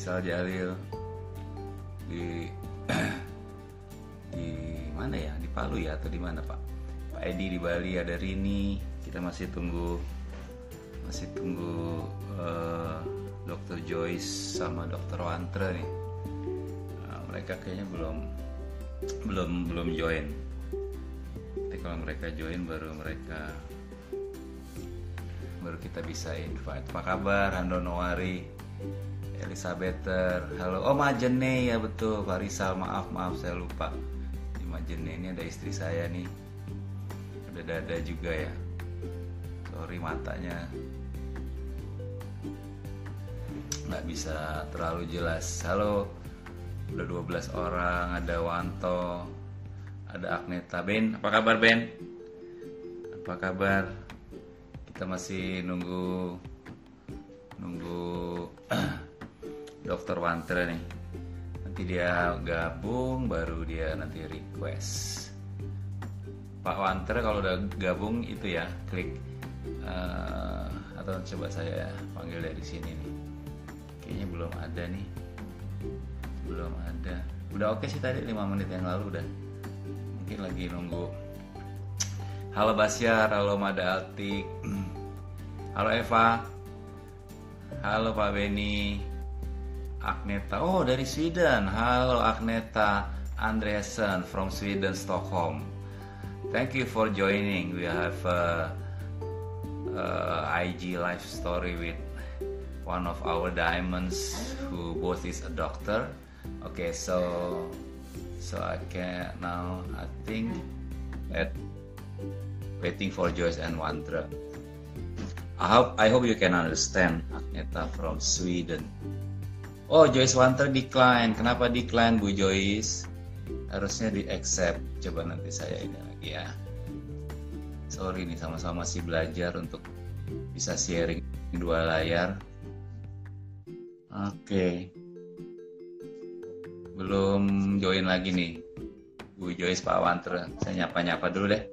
Rizal Jalil di di mana ya? Di Palu ya atau di mana Pak? Pak Edi di Bali ada Rini. Kita masih tunggu masih tunggu uh, Dr. Joyce sama Dr. Wantra nih. Nah, mereka kayaknya belum belum belum join. Tapi kalau mereka join baru mereka baru kita bisa invite. Apa kabar Hando Elisabeter halo oh Majene ya betul. Pak Rizal maaf maaf saya lupa. Di Majene ini ada istri saya nih. Ada dada juga ya. Sorry matanya. Nggak bisa terlalu jelas. Halo udah 12 orang ada Wanto ada Agneta. Ben apa kabar Ben? Apa kabar? Kita masih nunggu nunggu dokter Wanter nih. Nanti dia gabung baru dia nanti request. Pak Wanter kalau udah gabung itu ya klik uh, atau coba saya panggil dari sini nih. Kayaknya belum ada nih. Belum ada. Udah oke sih tadi 5 menit yang lalu udah. Mungkin lagi nunggu. Halo Basyar halo Mada Altik. Halo Eva. Halo Pak Beni Agneta. Oh dari Sweden. Halo Agneta Andreasen from Sweden Stockholm. Thank you for joining. We have a, a IG live story with one of our diamonds who both is a doctor. Okay so so I can now I think at waiting for Joyce and Wandra I hope I hope you can understand Agneta from Sweden oh Joyce Wandra decline kenapa decline Bu Joyce? Harusnya di accept. Coba nanti saya ini lagi ya. Sorry nih sama-sama sih belajar untuk bisa sharing dua layar. Oke. Okay belum join lagi nih Bu Joyce Pak Wanter. Saya nyapa-nyapa dulu deh.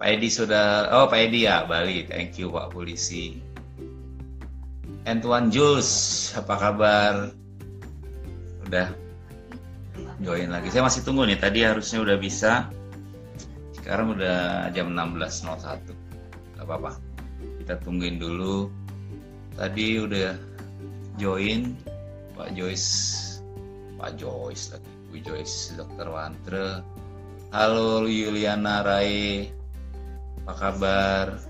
Pak Edi sudah oh Pak Edi ya Bali thank you Pak Polisi Antoine Jules apa kabar? Udah join lagi. Saya masih tunggu nih tadi harusnya udah bisa. Sekarang udah jam 16.01 gak apa-apa. Kita tungguin dulu. Tadi udah join Pak Joyce. Pak Joyce lagi. Bu Joyce Dokter Wantre. Halo Yuliana Rai. Apa kabar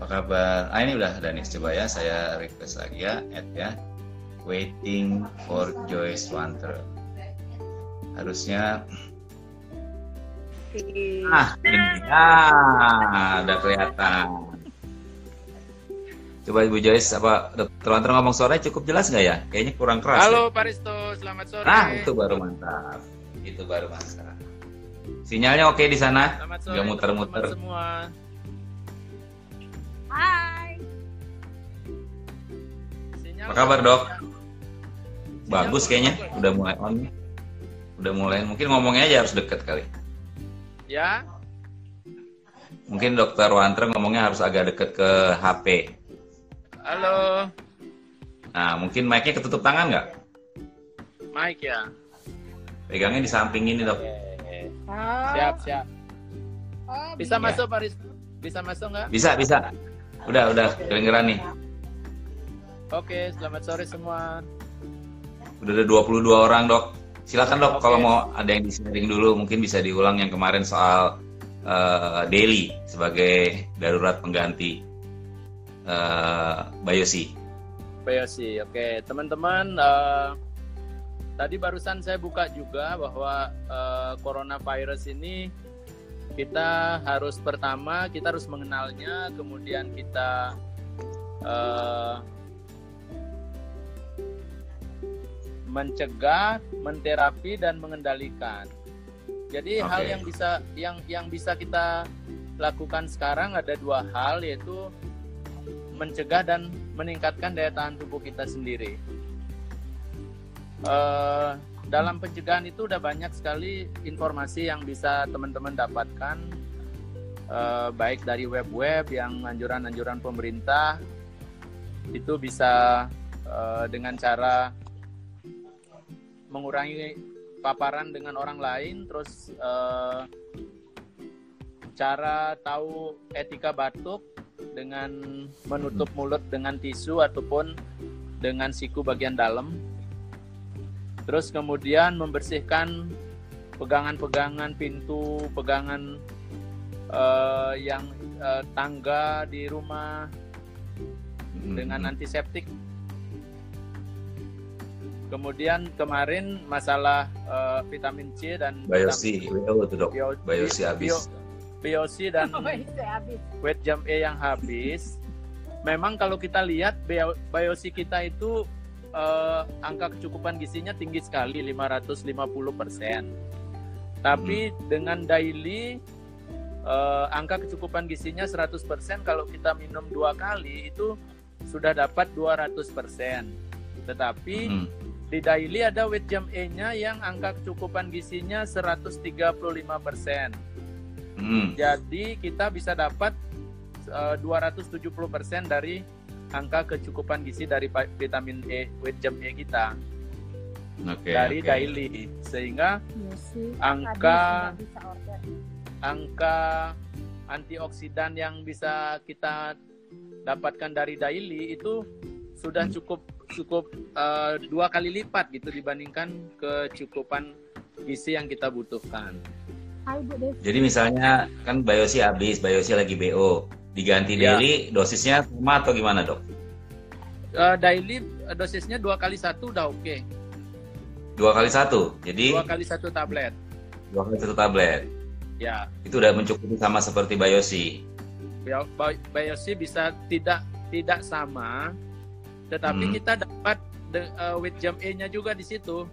apa kabar ah ini udah ada nih coba ya saya request lagi ya add ya waiting for Joyce Wantre harusnya ah ini ah udah kelihatan Coba Ibu Joyce apa Dokter Wanter ngomong sore cukup jelas nggak ya? Kayaknya kurang keras. Halo ya? Pak Risto, selamat sore. Nah itu baru mantap. Itu baru mantap. Sinyalnya oke di sana? Selamat sore. Gak muter-muter. Semua. Apa kabar dok? Bagus kayaknya. Udah mulai on. Udah mulai. Mungkin ngomongnya aja harus deket kali. Ya, Mungkin Dokter Wanter ngomongnya harus agak deket ke HP. halo Nah mungkin mic-nya ketutup tangan nggak? Mike ya. Pegangnya di samping ini dok. Oh. Siap, siap. Oh, Bisa Iya. masuk Pak? Bisa masuk nggak? Bisa bisa. Udah udah kedengeran nih. Oke, selamat sore semua. Udah ada 22 orang dok. Silakan dok Oke. kalau mau ada yang di-sharing dulu mungkin bisa diulang yang kemarin soal eh, daily sebagai darurat pengganti eh Bayosi. Bayosi, oke teman-teman. eh, tadi barusan saya buka juga bahwa eh, coronavirus ini kita harus pertama kita harus mengenalnya, kemudian kita eh, mencegah, menterapi dan mengendalikan. Jadi hal Oke. yang bisa yang yang bisa kita lakukan sekarang ada dua hal yaitu mencegah dan meningkatkan daya tahan tubuh kita sendiri. Eh, dalam pencegahan itu udah banyak sekali informasi yang bisa teman-teman dapatkan, eh, baik dari web-web yang anjuran-anjuran pemerintah itu bisa eh, dengan cara mengurangi paparan dengan orang lain, terus eh, cara tahu etika batuk dengan menutup mulut dengan tisu ataupun dengan siku bagian dalam. Terus kemudian membersihkan pegangan-pegangan pintu, pegangan eh, yang eh, tangga di rumah Mm-mm. dengan antiseptik. Kemudian kemarin masalah eh, vitamin C dan Biosi, WO itu dok. Bio- Biosi habis. bio- Biosi dan itu habis. wet jam E yang habis. Memang kalau kita lihat bio- biosi kita itu eh, angka kecukupan gizinya tinggi sekali 550%. Tapi dengan daily eh, angka kecukupan gizinya 100% kalau kita minum dua kali itu sudah dapat 200%. Tetapi Mm-mm. Di daily ada wet jam E-nya yang angka kecukupan gizinya 135%. Mm. Jadi kita bisa dapat eh, 270% dari angka kecukupan gizi dari vitamin E, wet jam E kita Oke. dari oke. daily. Sehingga Iya sih. angka angka antioksidan yang bisa kita dapatkan dari daily itu sudah Hmm. cukup cukup eh, dua kali lipat gitu dibandingkan kecukupan gizi yang kita butuhkan. Hai Bu Dev. Jadi misalnya kan Biosi habis, Biosi lagi BO, diganti Ya. daily, dosisnya sama atau gimana dok? Eh, daily eh, dosisnya dua kali satu udah oke. Dua kali satu, jadi Dua kali satu tablet. dua kali satu tablet. Ya, Itu udah mencukupi sama seperti Biosi. bio- bi- biosi bisa tidak tidak sama, tetapi Hmm. kita dapat de- eh, wet jam E-nya juga di situ.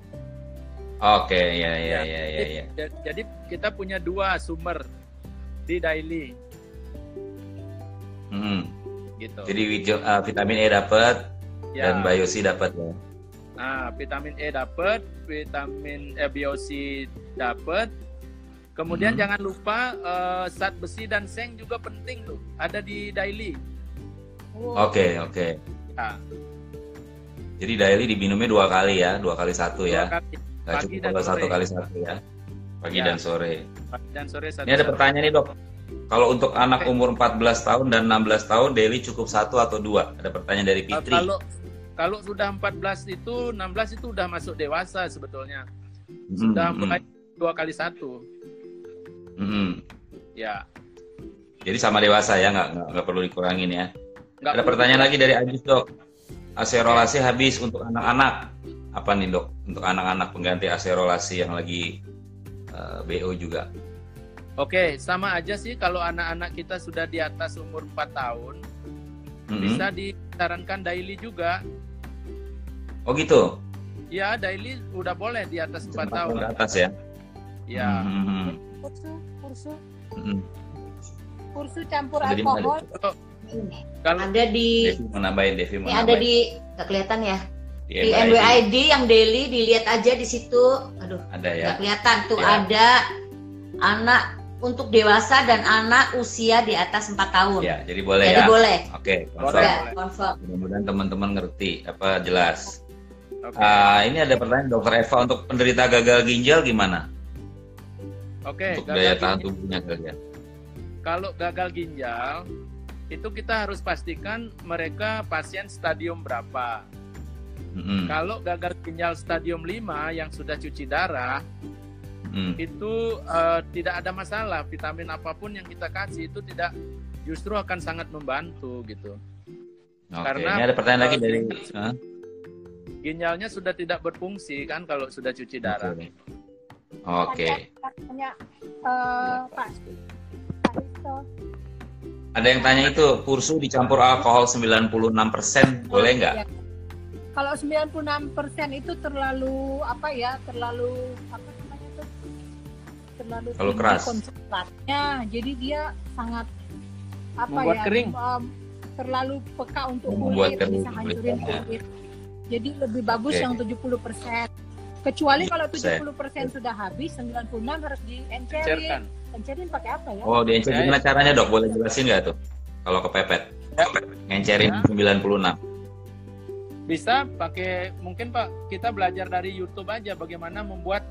Oke, ya ya Ya, ya ya ya. Ja- Jadi kita punya dua sumber di daily Mm. gitu. Jadi uh, vitamin E dapat ya. dan Biosi dapat ya. Nah, vitamin E dapat, vitamin eh, biosi dapat. Kemudian Hmm. jangan lupa eh, zat besi dan seng juga penting tuh, ada di daily. Oh, Oke oke. Ya, Jadi daily diminumnya dua kali ya, dua kali satu dua ya. kali, Gak pagi cukup dan kalau satu kali satu ya. Pagi Ya. dan sore. pagi dan sore satu. Ini ada pertanyaan nih dok. Kalau untuk anak Oke. umur 14 tahun dan 16 tahun daily cukup satu atau dua? Ada pertanyaan dari Eh, Fitri. kalau kalau sudah 14 itu 16 itu udah masuk dewasa sebetulnya. Mm, Sudah mm, mulai dua kali satu. mm, mm. Ya. Jadi sama dewasa ya, nggak- nggak perlu dikurangin ya. Nggak Ada pertanyaan lagi dari Ajis dok. Aserolasi habis untuk anak-anak. Apa nih dok? Untuk anak-anak pengganti aserolasi yang lagi eh, BO juga. Oke, sama aja sih kalau anak-anak kita sudah di atas umur 4 tahun, Mm-mm. bisa disarankan daily juga. Oh gitu. Ya, daily udah boleh di atas 4 Empat tahun. ke atas ya. Ya. Mm-mm. kursu, kursu, Mm-mm. kursu campur di mana, Kalau ada di Devi mau nambahin, Devi mau ini ada di nggak kelihatan ya Di di NYID. NWID yang daily dilihat aja di situ aduh Ada ya. nggak kelihatan tuh Ya. ada anak untuk dewasa dan anak usia di atas 4 tahun Ya, jadi boleh jadi ya. boleh Oke, Boleh. confirm. ya Mudah-mudahan teman-teman ngerti apa jelas. Oke. Ah, ini ada pertanyaan Dokter Eva untuk penderita gagal ginjal gimana? Oke, untuk gagal daya tahan ginjal. tubuhnya kalian. Kalau gagal ginjal, itu kita harus pastikan mereka pasien stadium berapa. Mm-mm. Kalau gagal ginjal stadium 5 yang sudah cuci darah, Mm. itu eh, tidak ada masalah. Vitamin apa pun yang kita kasih itu tidak justru akan sangat membantu gitu. Oke, Karena, ini ada pertanyaan lagi dari Hah? Ginjalnya sudah tidak berfungsi kan kalau sudah cuci darah. Oke. Oke. Tanya eh, Pak Pak. Ada yang tanya itu kursu dicampur alkohol 96% boleh nggak? Ya. Kalau 96% itu terlalu apa ya? Terlalu apa namanya tuh? Terlalu Terlalu keras. konsentratnya. Jadi dia sangat apa Membuat ya? kering. terlalu peka untuk Membuat kulit, kering bisa hancurin kulit. Jadi lebih bagus Oke. yang 70%. Kecuali kalau Persen. 70% sudah habis, 96 harus diencerin. Encerin pakai apa ya? Oh, diencer Ya, gimana caranya dok? Boleh jelasin nggak tuh? Kalau kepepet, ngencerin Ya. 96. Bisa pakai mungkin Pak kita belajar dari YouTube aja bagaimana membuat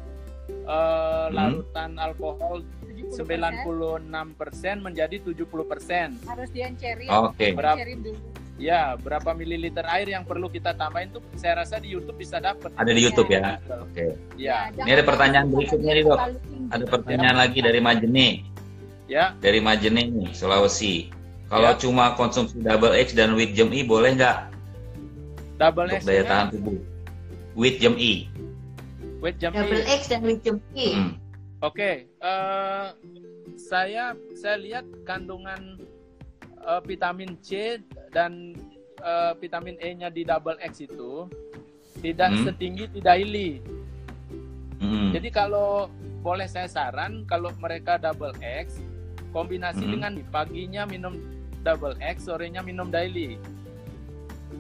eh, Hmm. larutan alkohol 70%. 96% menjadi 70%. harus diencerin. Oke. Berapa- Diencerin dulu. Ya, berapa mililiter air yang perlu kita tambahin tuh saya rasa di YouTube bisa dapat. Ada di YouTube ya. Oke. Ya, Nah, Ini ada pertanyaan berikutnya nih, Dok. Ada pertanyaan lagi dari Majene. ya. Dari Majene nih, Sulawesi. Kalau Ya. cuma konsumsi double X dan wheat gem E boleh nggak Double untuk X daya nya tahan tubuh? Wheat gem E. weight jam Double E. X dan Wisdom E. Hmm. Oke, eh, saya saya lihat kandungan eh, vitamin C dan eh, vitamin E-nya di double X itu tidak Hmm. setinggi di daily. Hmm. Jadi kalau boleh saya saran kalau mereka double X kombinasi Hmm. dengan paginya minum double X, sorenya minum daily.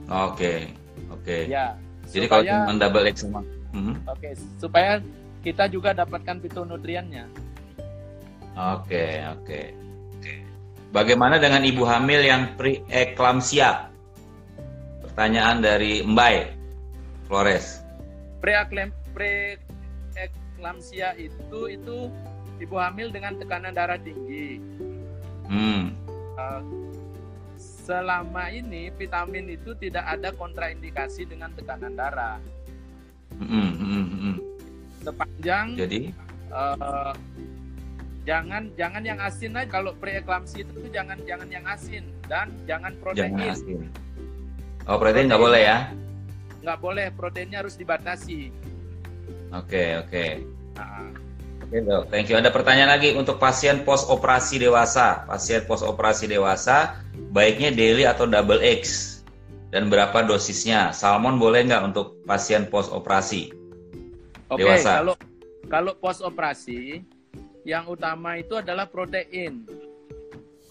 Oke. Oke. Ya. Jadi kalau supaya- cuma double X sama Hmm. Oke, supaya kita juga dapatkan fitonutriennya. Oke, oke. Bagaimana dengan ibu hamil yang preeklamsia? Pertanyaan dari Mbay Flores. Preeklamsia itu itu ibu hamil dengan tekanan darah tinggi. Hmm. Eh, selama ini vitamin itu tidak ada kontraindikasi dengan tekanan darah. Hmm, hmm, hmm, hmm. Sepanjang Jadi, eh, jangan jangan yang asin aja kalau preeklamsi itu tuh jangan jangan yang asin dan jangan protein. jangan asin. Oh, protein nggak boleh ya? Nggak boleh proteinnya harus dibatasi. Oke, oke. Nah, Oke, dok. Thank you. Ada pertanyaan lagi untuk pasien post operasi dewasa. Pasien post operasi dewasa, baiknya daily atau double X? Dan berapa dosisnya? Salmon boleh nggak untuk pasien post operasi? Oke, Dewasa. kalau kalau pos operasi yang utama itu adalah protein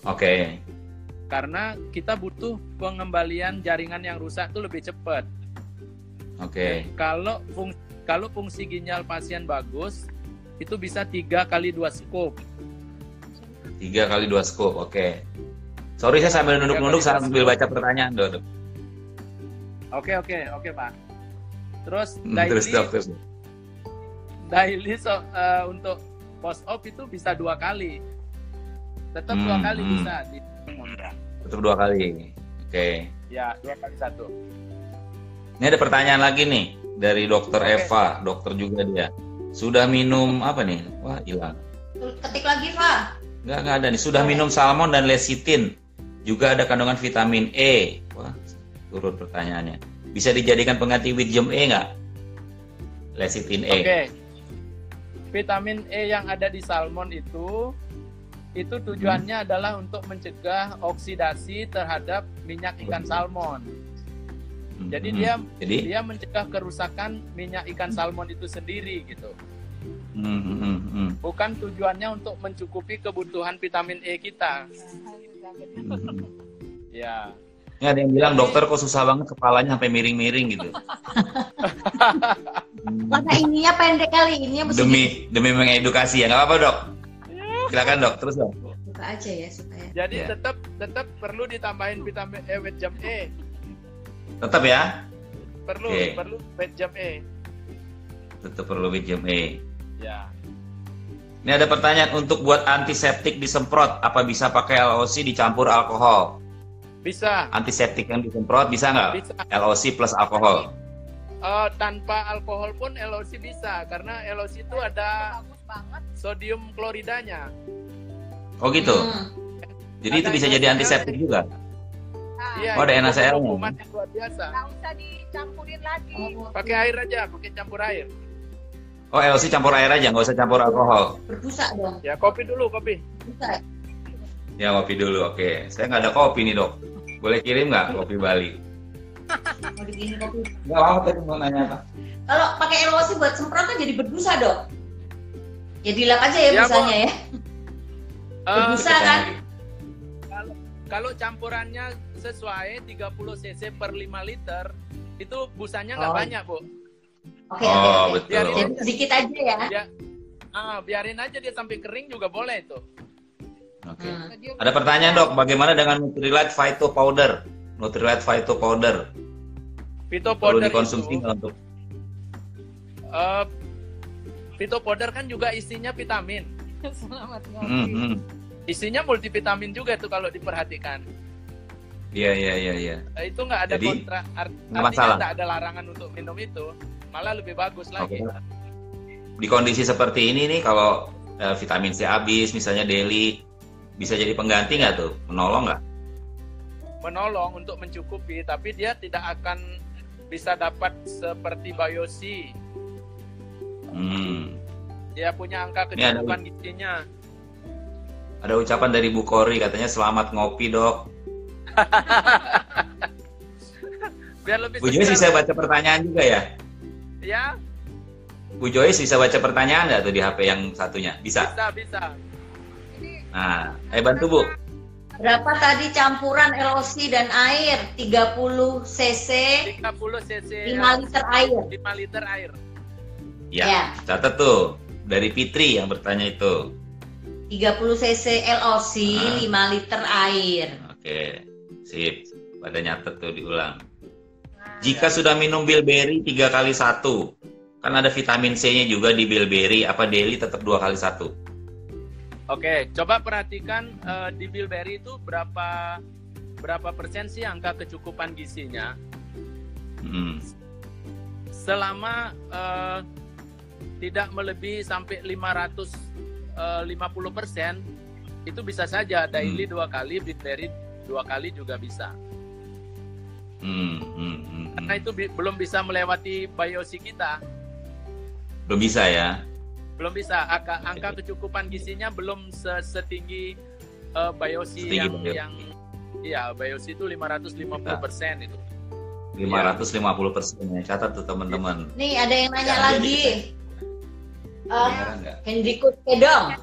Oke. karena kita butuh pengembalian jaringan yang rusak itu lebih cepat. Oke. Kalau fungsi kalau fungsi ginjal pasien bagus itu bisa tiga kali dua scoop. Tiga kali dua scoop. Oke. Sorry saya sambil nunduk-nunduk sambil baca pertanyaan, dok. Oke oke oke pak. Terus daily Terus dok, terus. daily so- eh, untuk post op itu bisa dua kali. Tetap dua Hmm, kali hmm. bisa di Tetap dua kali. Oke. ya dua kali satu. Ini ada pertanyaan lagi nih dari dokter Oke. Eva, dokter juga dia. Sudah minum apa nih? Wah, hilang. Ketik lagi, Pak. Nggak, nggak ada nih. Sudah minum salmon dan lecithin. Juga ada kandungan vitamin E. Wah, turun pertanyaannya. Bisa dijadikan pengganti gem E nggak? Lecithin E. Oke. Vitamin E yang ada di salmon itu itu tujuannya adalah untuk mencegah oksidasi terhadap minyak ikan salmon. Hmm, Jadi hmm. dia Jadi, dia mencegah kerusakan minyak ikan salmon itu sendiri gitu. hmm, hmm. Bukan tujuannya untuk mencukupi kebutuhan vitamin E kita. Ya. Ini ada yang bilang dokter kok susah banget kepalanya sampai miring-miring gitu. Hmm. Karena ininya pendek kali, ininya mesti demi demi mengedukasi ya nggak apa-apa dok. Silakan dok, terus dok. dibuka aja ya supaya. Jadi Ya. tetap tetap perlu ditambahin vitamin E with jam E. Tetap ya, Perlu Oke. perlu with jam E. tetap perlu gem E. Ya. Ini ada pertanyaan untuk buat antiseptik disemprot, apa bisa pakai LOC dicampur alkohol? Bisa. Antiseptik yang disemprot bisa nggak? Bisa. LOC plus alkohol. Eh, tanpa alkohol pun LOC bisa karena LOC itu ada bagus banget sodium kloridanya. Oh gitu. Hmm. Jadi itu Ada bisa jadi NaCl. antiseptik juga. nah, Iya, Oh, ada itu NaCl-nya. hukuman yang luar biasa. nggak usah dicampurin lagi Oh, Pakai air aja, pakai campur air. Oh LOC campur air aja, nggak usah campur alkohol. berbusa dong. Ya, kopi dulu, kopi. Busa. Ya kopi dulu, oke. Saya nggak ada kopi nih dok. Boleh kirim nggak kopi Bali? Mau digini kopi. Nggak mau tadi mau nanya apa? Kalau pakai LOC buat semprot kan jadi berbusa, Dok. Ya dilap aja ya, Ya, busanya ya. Eh, Berbusa kan? kalau, kalau campurannya sesuai 30 cc per 5 liter, itu busanya nggak Oh. banyak, Bu. Oke, oke, Oh oke. betul. Jadi sedikit aja ya. Ya, ah, biarin aja dia sampai kering juga boleh itu. Oke. Hmm. Jadi- Ada pertanyaan dok, bagaimana dengan Nutrilite Phyto Powder? Nutrilite Phyto Powder. Perlu powder dikonsumsi itu, nggak untuk eh, pito powder kan juga isinya vitamin. Selamat Hmm, ngopi. hmm. Isinya multivitamin juga tuh kalau diperhatikan. Iya iya iya iya. Eh, itu nggak ada Jadi, kontra, art- nggak artinya masalah. nggak ada larangan untuk minum itu. Malah lebih bagus lagi. Oke. Di kondisi seperti ini nih kalau eh, vitamin C habis misalnya daily bisa jadi pengganti nggak tuh? Menolong nggak? Menolong untuk mencukupi, tapi dia tidak akan bisa dapat seperti Biosi. Hmm. Dia punya angka kecukupan gizinya. Ada ucapan dari Bu Kori katanya selamat ngopi dok. Biar lebih Bu Joyce bisa baca pertanyaan juga ya? Ya, Bu Joyce bisa baca pertanyaan nggak tuh di HP yang satunya? Bisa. bisa bisa. Nah, eh bantu Bu. Berapa tadi campuran LOC dan air? 30 cc 30 cc 5 liter air. 5 liter air. Ya, Ya. catat tuh dari Fitri yang bertanya itu. 30 cc LOC Ah. 5 liter air. Oke, sip. Pada nyatet tuh diulang. nah, Jika sudah minum bilberry tiga kali satu, kan ada vitamin C-nya juga di bilberry. Apa daily tetap dua kali satu? Oke, coba perhatikan eh, di bilberry itu berapa berapa persen sih angka kecukupan gizinya Hmm. selama eh, tidak melebihi sampai 550 persen itu bisa saja daily dua kali bilberry dua kali juga bisa Hmm, hmm, hmm, hmm. karena itu bi- belum bisa melewati biosi kita Belum bisa ya? Belum bisa angka, angka kecukupan gizinya belum se- setinggi eh, biosi Setinggi yang biosi. yang iya biosi itu 550 persen itu 550 persen ya. Catat tuh teman-teman. Nih ada yang nanya Ya, lagi. jadi Eh? Hendriko Kedong. Ya.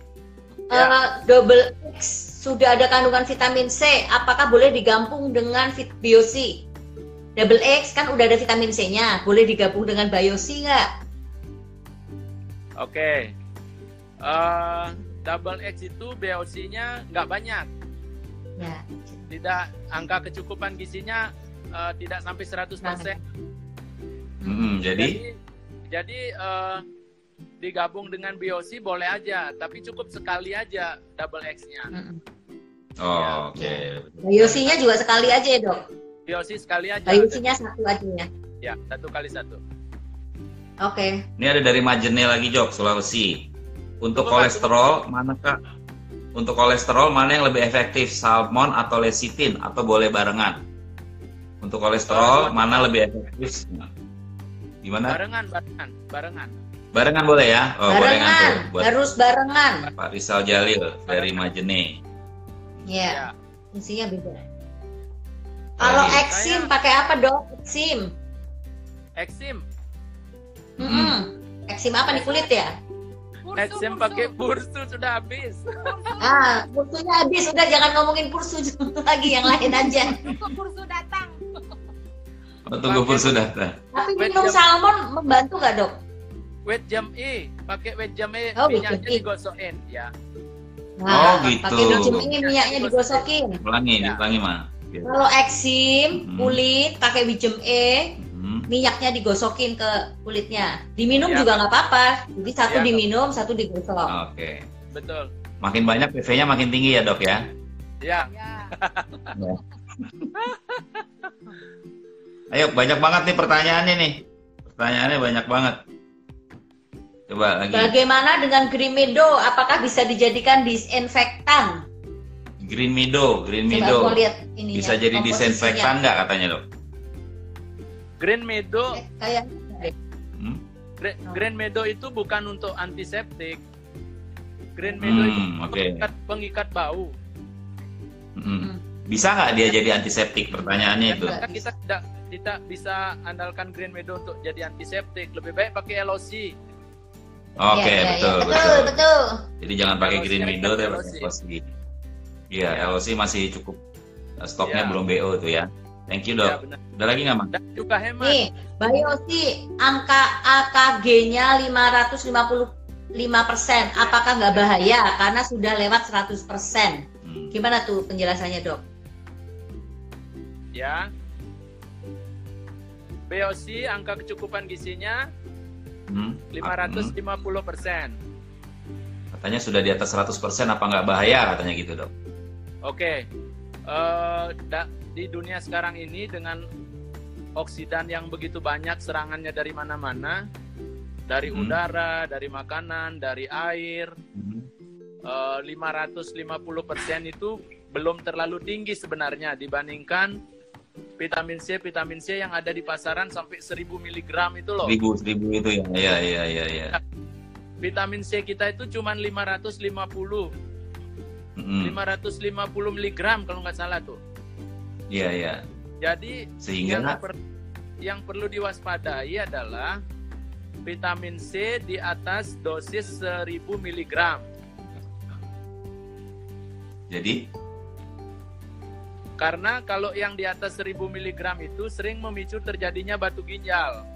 Eh, double X sudah ada kandungan vitamin C, apakah boleh digabung dengan Fit Biosi? Double X kan udah ada vitamin C-nya, boleh digabung dengan Biosi nggak? Oke. Eh, double X itu BOC-nya nggak banyak. Ya. Tidak angka kecukupan gizinya eh, tidak sampai 100%. Hmm, jadi Jadi jadi eh, digabung dengan BOC boleh aja, tapi cukup sekali aja double X-nya. Oh, oke. Biosinya juga sekali aja ya dok. BOC sekali aja. Biosinya satu aja ya. Ya, satu kali satu. Oke. Ini ada dari Majene lagi Jok, Sulawesi. Untuk Pak, kolesterol manakah untuk kolesterol mana yang lebih efektif, salmon atau lecithin atau boleh barengan? Untuk kolesterol Oh, mana lebih efektif? Gimana? Barengan, barengan, barengan. Barengan boleh ya? Oh, barengan barengan, tuh buat harus barengan. Pak Rizal Jalil dari Majene. Ya, Ya. fungsinya beda. Kalau eksim pakai apa dok? Eksim. Eksim, Mm-mm. Eksim apa di kulit ya? Eksim pakai bursu sudah habis. Ah, pursunya habis. Udah jangan ngomongin pursu lagi yang lain aja. Tunggu pursu datang. Oh, tunggu sudah. Nah. Tapi minum jam- salmon membantu nggak dok? Wet jam E, pakai wet jam E, Oh, wet minyaknya jam E. digosokin, ya. Oh, gitu. Pakai dicem ini minyaknya digosokin. Ulangi, Ya. diulangi mah. Kalau eksim Hmm. kulit pakai wijem E, Hmm. Minyaknya digosokin ke kulitnya. Diminum Ya. juga nggak apa-apa. Jadi satu Ya. diminum, satu digosok. Oke. Betul. Makin banyak PV-nya makin tinggi ya, Dok ya? Ya, Ya. Ayo, banyak banget nih pertanyaannya nih. Pertanyaannya banyak banget. Coba lagi. Bagaimana dengan Green Meadow? Apakah bisa dijadikan disinfektan? Green Meadow, Green Coba Meadow. aku lihat ini. Bisa jadi disinfektan nggak katanya, Dok? Green Meadow, Kayak Hmm? Gre- Green Meadow itu bukan untuk antiseptik. Green Meadow itu Hmm, oke. pengikat, pengikat bau. Hmm. Bisa nggak dia jadi antiseptik? Pertanyaannya itu. Kita tidak tidak bisa andalkan Green Meadow untuk jadi antiseptik. Lebih baik pakai LOC. Oke, Ya, ya, ya. betul, betul, betul. betul. Jadi jangan pakai LOC Green Meadow tapi LOC. pakai LOC. Iya, Ya. LOC masih cukup. Eh, Stoknya Ya. belum BO tuh ya. Thank you, Ya, Dok. benar. Udah lagi nggak, Mang? Juga hemat. Nih, Biosi angka AKG-nya 555 persen. Apakah nggak bahaya karena sudah lewat 100 persen? Hmm. Gimana tuh penjelasannya dok? Ya. BOC angka kecukupan gizinya Hmm. 550 Hmm. persen. Katanya sudah di atas 100% apa nggak bahaya katanya gitu dok. Oke, Eh, da- di dunia sekarang ini dengan oksidan yang begitu banyak serangannya dari mana-mana, dari Hmm. udara, dari makanan, dari air, Hmm. eh, 550 persen itu belum terlalu tinggi sebenarnya dibandingkan vitamin C, vitamin C yang ada di pasaran sampai 1000 miligram itu loh. Seribu seribu itu ya, ya ya ya ya. Vitamin C kita itu cuma 550, Hmm. 550 miligram kalau nggak salah tuh. Iya iya. Jadi Sehingga yang, per- yang perlu diwaspadai adalah vitamin C di atas dosis 1000 miligram. jadi Karena kalau yang di atas 1000 miligram itu sering memicu terjadinya batu ginjal.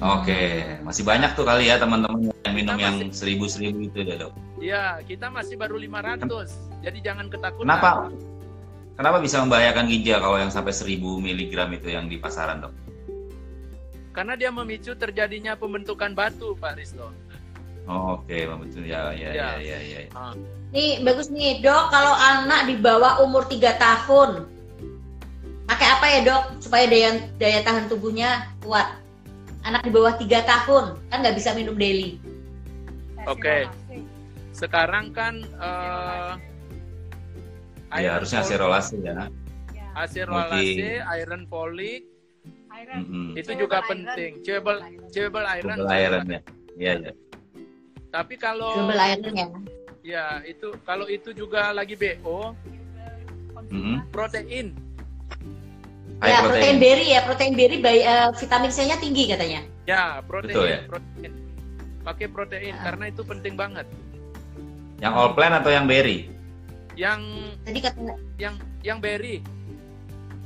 oke masih banyak tuh kali ya teman-teman yang minum Kita yang masih- seribu seribu itu ya dok. Ya, kita masih baru 500. Jadi jangan ketakutan. Kenapa? Kenapa bisa membahayakan ginjal kalau yang sampai 1000 miligram itu yang di pasaran dok? Karena dia memicu terjadinya pembentukan batu, Pak Risto. Oh, Oke, betul ya ya ya Ya. ya ya. ya. Nih bagus nih dok, kalau anak di bawah umur 3 tahun, pakai apa ya dok supaya daya daya tahan tubuhnya kuat? Anak di bawah 3 tahun kan nggak bisa minum daily. Oke. Sekarang kan Ya iron harusnya folic- serolase ya. Acerolase, Multi- iron folic Iron. Mm-mm. itu Chewable juga iron. penting. Chewable chewable iron. Double iron ya. Iya ya. Tapi kalau Double iron ya. ya itu kalau itu juga lagi BO, Mm-mm. protein. High ya protein protein. berry ya, protein berry bayi- eh, vitamin C-nya tinggi katanya. Ya, protein, Betul ya? protein. Pakai protein Ya. karena itu penting banget. Yang all plant atau yang berry? Yang Tadi katanya yang yang berry,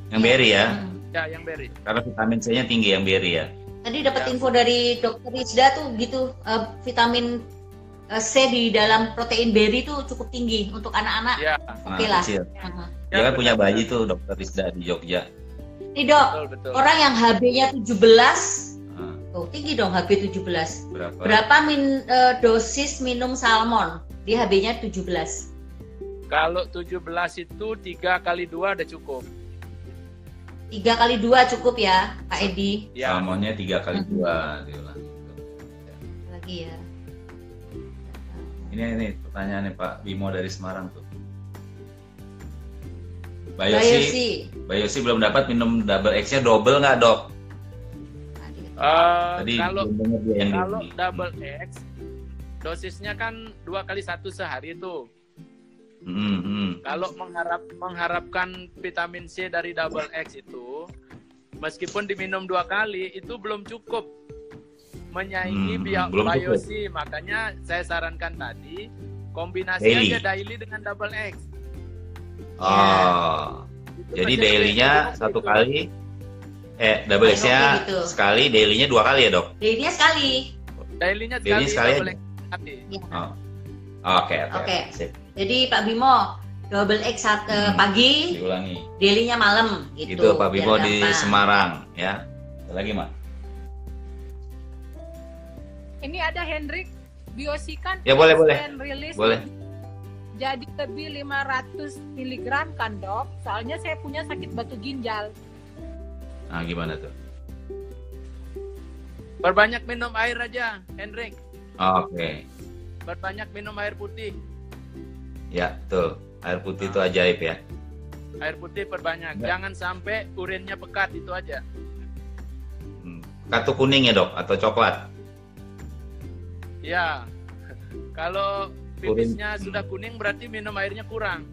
Yang berry ya. Ya yang berry. Karena vitamin C-nya tinggi yang berry ya. Tadi dapat Ya. info dari dokter Rizda tuh gitu eh, vitamin eh, C di dalam protein berry tuh cukup tinggi untuk anak-anak. Ya, Nah, Oke lah. kecil. Nah. Dia kan punya bayi tuh dokter Rizda di Jogja. Nih dok, betul betul. orang yang HB-nya 17, Nah, tuh tinggi dong HB 17. berapa? Berapa min, eh, dosis minum salmon? Di HB-nya 17. Kalau 17 itu 3 kali 2 udah cukup. 3 kali 2 cukup ya, Pak Edi. Ya. Salmonnya tiga kali dua. diulang. Lagi ya. Ini ini pertanyaannya Pak Bimo dari Semarang tuh. Bayosi, Bayosi. Bayosi belum dapat minum double X-nya double nggak dok? Eh, Tadi kalau kalau double X dosisnya kan dua kali satu sehari tuh. Hmm, hmm. Kalau mengharap mengharapkan vitamin C dari double X itu, meskipun diminum dua kali itu belum cukup menyaingi Hmm, bio- biosi. Makanya saya sarankan tadi kombinasi Daily. aja daily dengan double X. Oh, Itu jadi pasien dailynya satu itu. kali, eh double X-nya gitu. sekali, dailynya dua kali ya dok? Daily-nya sekali. Dailynya Daily sekali, sekali double aja. X sekali. Ya. Oh. Oke, oke. Jadi Pak Bimo, double X saat eh, Hmm. pagi, Diulangi. daily-nya malam gitu. Itu Pak Bimo di gampang. Semarang ya. Ada lagi mak? Ini ada Hendrik biosikan Ya, boleh, boleh. release Boleh. jadi lebih 500 mg kan dok soalnya saya punya sakit batu ginjal Nah gimana tuh? Perbanyak minum air aja, Hendrik. Oke, Perbanyak minum air putih. Ya tuh air putih itu ajaib ya. Air putih perbanyak. Ya. Jangan sampai urinnya pekat itu aja. Hmm. Kartu kuning ya dok atau coklat? Ya. Kalau Urin. pipisnya sudah kuning berarti minum airnya kurang.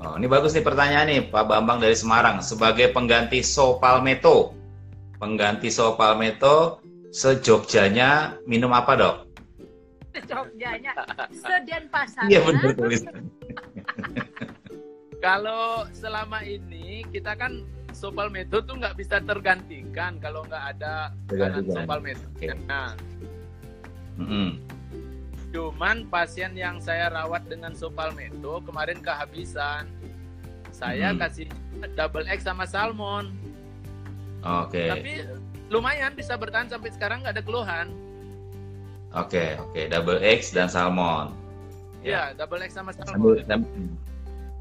Oh, ini bagus nih pertanyaan nih Pak Bambang dari Semarang. Sebagai pengganti sopalmeto, pengganti sopalmeto sejogjanya minum apa dok? Jogjanya seden pasar Iya benar tulis. Kalau selama ini kita kan sopal meto tuh nggak bisa tergantikan kalau nggak ada kanan sopal meto. Nah, Mm-mm. cuman pasien yang saya rawat dengan sopal meto kemarin kehabisan. Saya Hmm. kasih double X sama salmon. Oke, Tapi lumayan bisa bertahan sampai sekarang nggak ada keluhan. Oke, oke. Double X dan salmon. Ya, double X sama Sambil, salmon.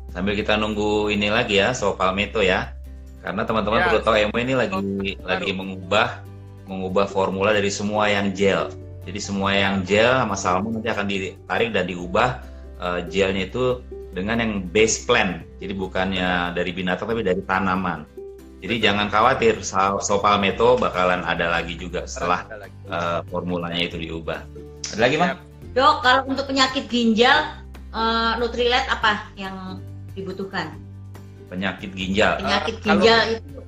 sambil kita nunggu ini lagi ya, soal palmetto ya. Karena teman-teman Ya. perlu tahu Emo ini lagi Baru. lagi mengubah mengubah formula dari semua yang gel. Jadi semua yang gel sama salmon nanti akan ditarik dan diubah eh, gelnya itu dengan yang base plant. Jadi bukannya dari binatang tapi dari tanaman. Jadi jangan khawatir, sa- so palmetto bakalan ada lagi juga setelah Ada lagi. eh, formulanya itu diubah. Ada lagi? Ya, Dok, kalau untuk penyakit ginjal, eh, Nutrilite apa yang dibutuhkan? Penyakit ginjal. Penyakit kalau- ginjal itu.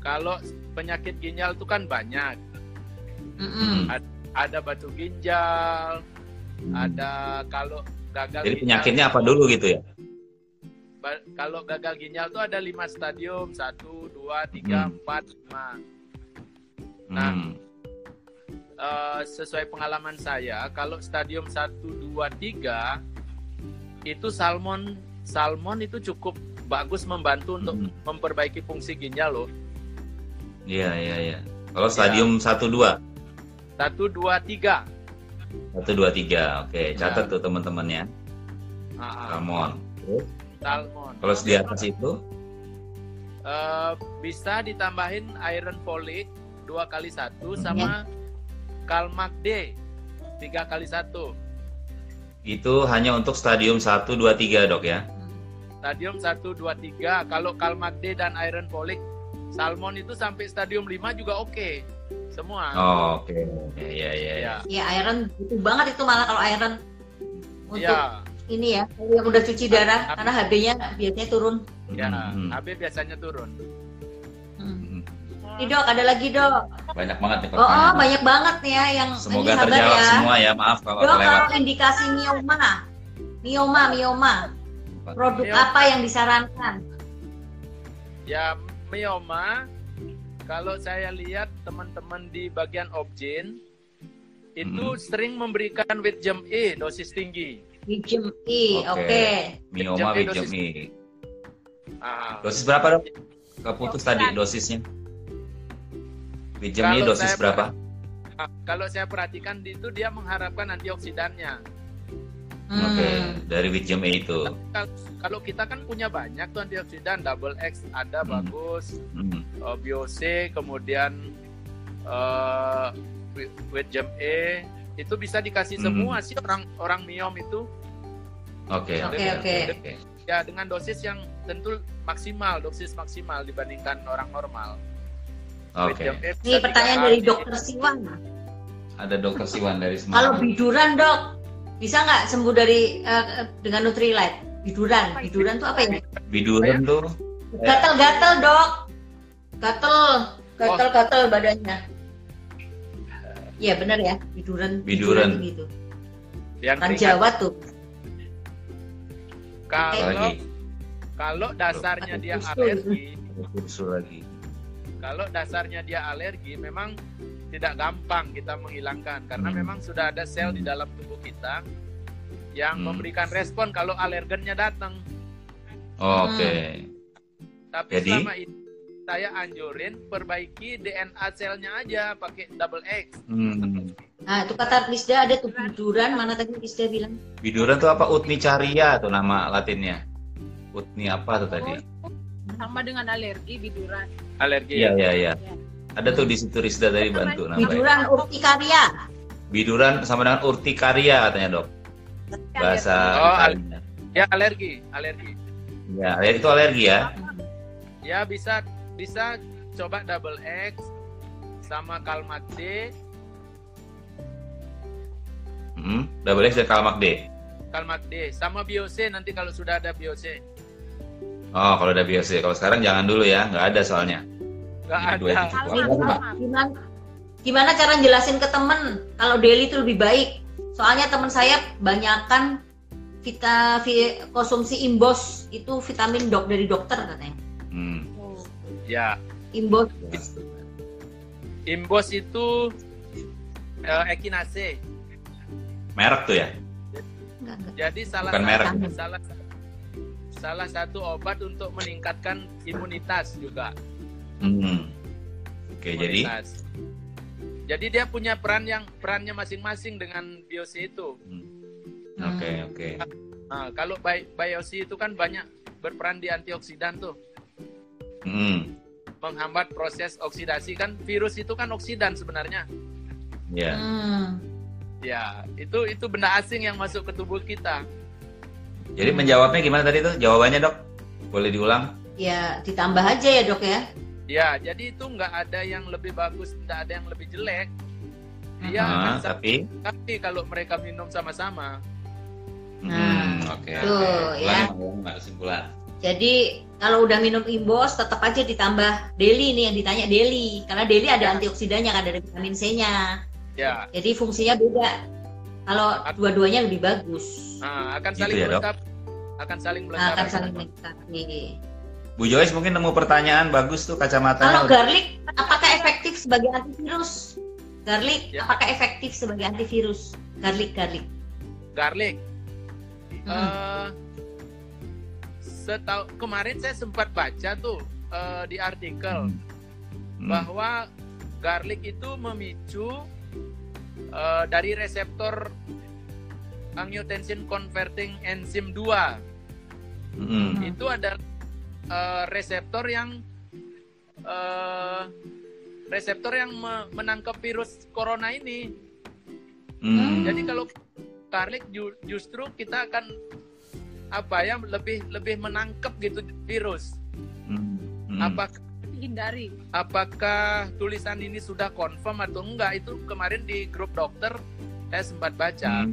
Kalau penyakit ginjal itu kan banyak. Mm-mm. Ada batu ginjal, Hmm. ada kalau gagal Jadi ginjal- penyakitnya apa dulu gitu ya? Kalau gagal ginjal itu ada lima stadium satu dua tiga Hmm. empat lima Nah, Hmm. Eh, sesuai pengalaman saya kalau stadium 1, 2, 3 itu salmon salmon itu cukup bagus membantu untuk Hmm. memperbaiki fungsi ginjal loh Iya, iya, iya. Kalau stadium 1 2 1, 2, 3 1 2 3. Oke, catat Ya. tuh teman-teman ya. Ah, Salmon. Terus, salmon. Kalau di atas itu? Eh, bisa ditambahin iron folic dua kali satu sama kalmak D. Tiga kali satu. Itu hanya untuk stadium 1 2 3, Dok ya. stadium 1, 2, 3 kalau kalmak D dan iron folic salmon itu sampai stadium 5 juga oke. Semua. Oh, Oke. Iya, iya, iya. ya. Ya iron butuh banget itu malah kalau iron. Untuk ya ini ya, yang udah cuci darah karena HB-nya biasanya turun. ya Hmm, HB biasanya turun Hmm. hmm. Ini dok, ada lagi dok. Banyak banget nih Oh, oh pertanyaan. banyak banget nih ya yang Semoga ini terjawab ya. semua ya. Maaf kalau Dok, kelewat. kalau indikasi mioma, mioma, mioma, produk Mioma. apa yang disarankan? ya myoma kalau saya lihat teman-teman di bagian obgyn itu Hmm. sering memberikan with jam E dosis tinggi Wijem E, Oke. oke. Mioma, E. E. Ah, Dosis berapa, Dok? Keputus tadi dosisnya. Wijem E Kalau dosis saya berapa? ah, kalau saya perhatikan itu dia mengharapkan antioksidannya Hmm. Oke, dari Wijem E itu. Kal- kalau kita kan punya banyak tuh antioksidan double X ada Hmm. bagus Hmm. uh, BOC kemudian uh, E itu bisa dikasih Hmm. semua sih orang orang miom itu Oke, Oke, oke, ya dengan dosis yang tentu maksimal dosis maksimal dibandingkan orang normal. Oke. bisa Ini pertanyaan dari dokter Siwan. Ada dokter Siwan dari Kalau Semarang. biduran dok, bisa nggak sembuh dari eh, dengan Nutrilite? Biduran, biduran tuh apa ya? Biduran tuh Gatel-gatel dok, gatel, gatel-gatel badannya. Iya benar ya, biduran. Biduran. gitu. yang Kan. Jawa tuh. Kalau lagi kalau dasarnya dia Usul. alergi, kursus lagi. kalau dasarnya dia alergi memang tidak gampang kita menghilangkan karena Hmm. memang sudah ada sel di dalam tubuh kita yang Hmm. memberikan respon kalau alergennya datang. Oke. Tapi Jadi? selama ini saya anjurin perbaiki DNA selnya aja pakai double X. Hmm. Nah itu kata Lisda ada tuh biduran, mana tadi Lisda bilang? Biduran tuh apa? Utnicaria tuh nama latinnya. Utni apa tuh tadi? sama dengan alergi biduran. Alergi. Iya, iya, iya. Ada tuh di situ Rizda tadi bantu namanya. Biduran urtikaria. Biduran sama dengan urtikaria katanya, Dok. Bahasa Oh, Italianya. Ya alergi, alergi. Ya, itu alergi ya. Ya bisa bisa coba double X sama Kalmat D. Hmm. Double X dan Kalmak D. Kalmat D sama BioC nanti kalau sudah ada BioC. Oh, kalau udah biasa. Kalau sekarang jangan dulu ya, nggak ada soalnya. Nggak ada. Ini gimana, gimana, gimana cara jelasin ke temen kalau daily itu lebih baik? Soalnya teman saya banyakkan vita, vi- konsumsi imbos itu vitamin dok dari dokter katanya. Ya, Imbos. Imbos itu eh, Echinacea. Merek tuh ya? Enggak, enggak. Jadi salah Bukan merek. satu salah salah satu obat untuk meningkatkan imunitas juga. Hmm. Oke, jadi imunitas. Jadi dia punya peran yang perannya masing-masing dengan biosi itu. Hmm. Hmm. Oke, oke. Nah, kalau bi- biosi itu kan banyak berperan di antioksidan tuh, Hmm. menghambat proses oksidasi kan virus itu kan oksidan sebenarnya. Ya. Hmm. Ya, itu itu benda asing yang masuk ke tubuh kita. Jadi menjawabnya gimana tadi tuh? Jawabannya, Dok? Boleh diulang? Ya, ditambah aja ya dok ya. Ya, jadi itu nggak ada yang lebih bagus, nggak ada yang lebih jelek. Akan sama tapi tapi kalau mereka minum sama-sama. Hmm, Nah, oke. tuh, oke. ya. Kesimpulan. Jadi kalau udah minum imbos tetap aja ditambah daily nih yang ditanya daily karena daily ada Ya. antioksidannya kan dari vitamin C-nya. Ya, Jadi fungsinya beda. Kalau dua-duanya lebih bagus. nah, akan Gitu saling ya, Dok? melengkapi. Akan saling Nah, melengkapi. akan saling melengkapi. Bu Joyce mungkin nemu pertanyaan bagus tuh kacamatanya. Kalau udah- garlic apakah efektif sebagai antivirus? Garlic Ya. apakah efektif sebagai antivirus? Garlic garlic. Garlic. Hmm. Eh, setau kemarin saya sempat baca tuh eh, di artikel Hmm. Hmm. bahwa garlic itu memicu eh, dari reseptor angiotensin converting enzim 2 Hmm. itu adalah eh, reseptor yang eh, reseptor yang me- menangkap virus corona ini. Hmm. Jadi kalau garlic ju- justru kita akan apa ya lebih lebih menangkap gitu virus. Hmm. Hmm. Apakah hindari apakah tulisan ini sudah confirm atau enggak itu kemarin di grup dokter saya sempat baca. Hmm.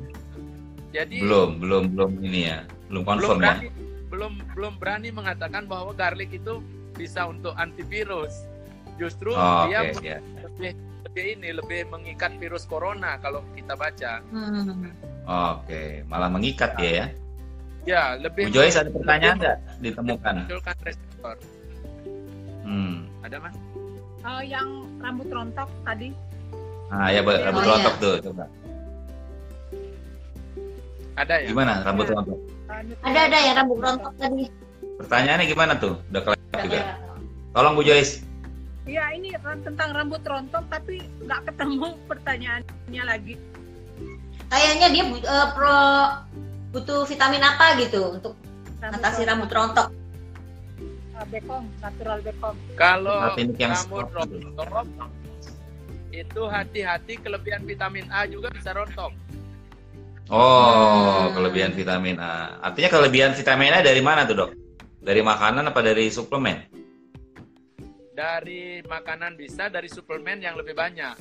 Jadi Belum, belum, belum ini ya. Belum belum confirm ya. berani belum belum berani mengatakan bahwa garlic itu bisa untuk antivirus. Justru Oh, dia Oke, ya. lebih lebih ini lebih mengikat virus corona kalau kita baca. Hmm. Oke, malah mengikat dia ya. Ya, lebih Bu Joyce ada pertanyaan nggak ditemukan? memunculkan reseptor. Hmm. Ada mas? Eh, yang rambut rontok tadi Nah, ya Mbak, rambut Oh, iya. rontok tuh, coba. Ada ya? Gimana rambut rontok? eh, Ada ada yang rambut rontok tadi. Pertanyaannya gimana tuh? Udah kelar juga. Tolong Bu Joyce. Iya ini tentang rambut rontok tapi nggak ketemu pertanyaannya lagi. Kayaknya dia eh, pro butuh vitamin apa gitu untuk atasi rambut rontok. Eh, bekong, natural bekong. Kalau rambut rontok itu hati-hati kelebihan vitamin A juga bisa rontok. Oh, Hmm. kelebihan vitamin A. Artinya kelebihan vitamin A dari mana tuh, Dok? Dari makanan apa dari suplemen? Dari makanan bisa, dari suplemen yang lebih banyak.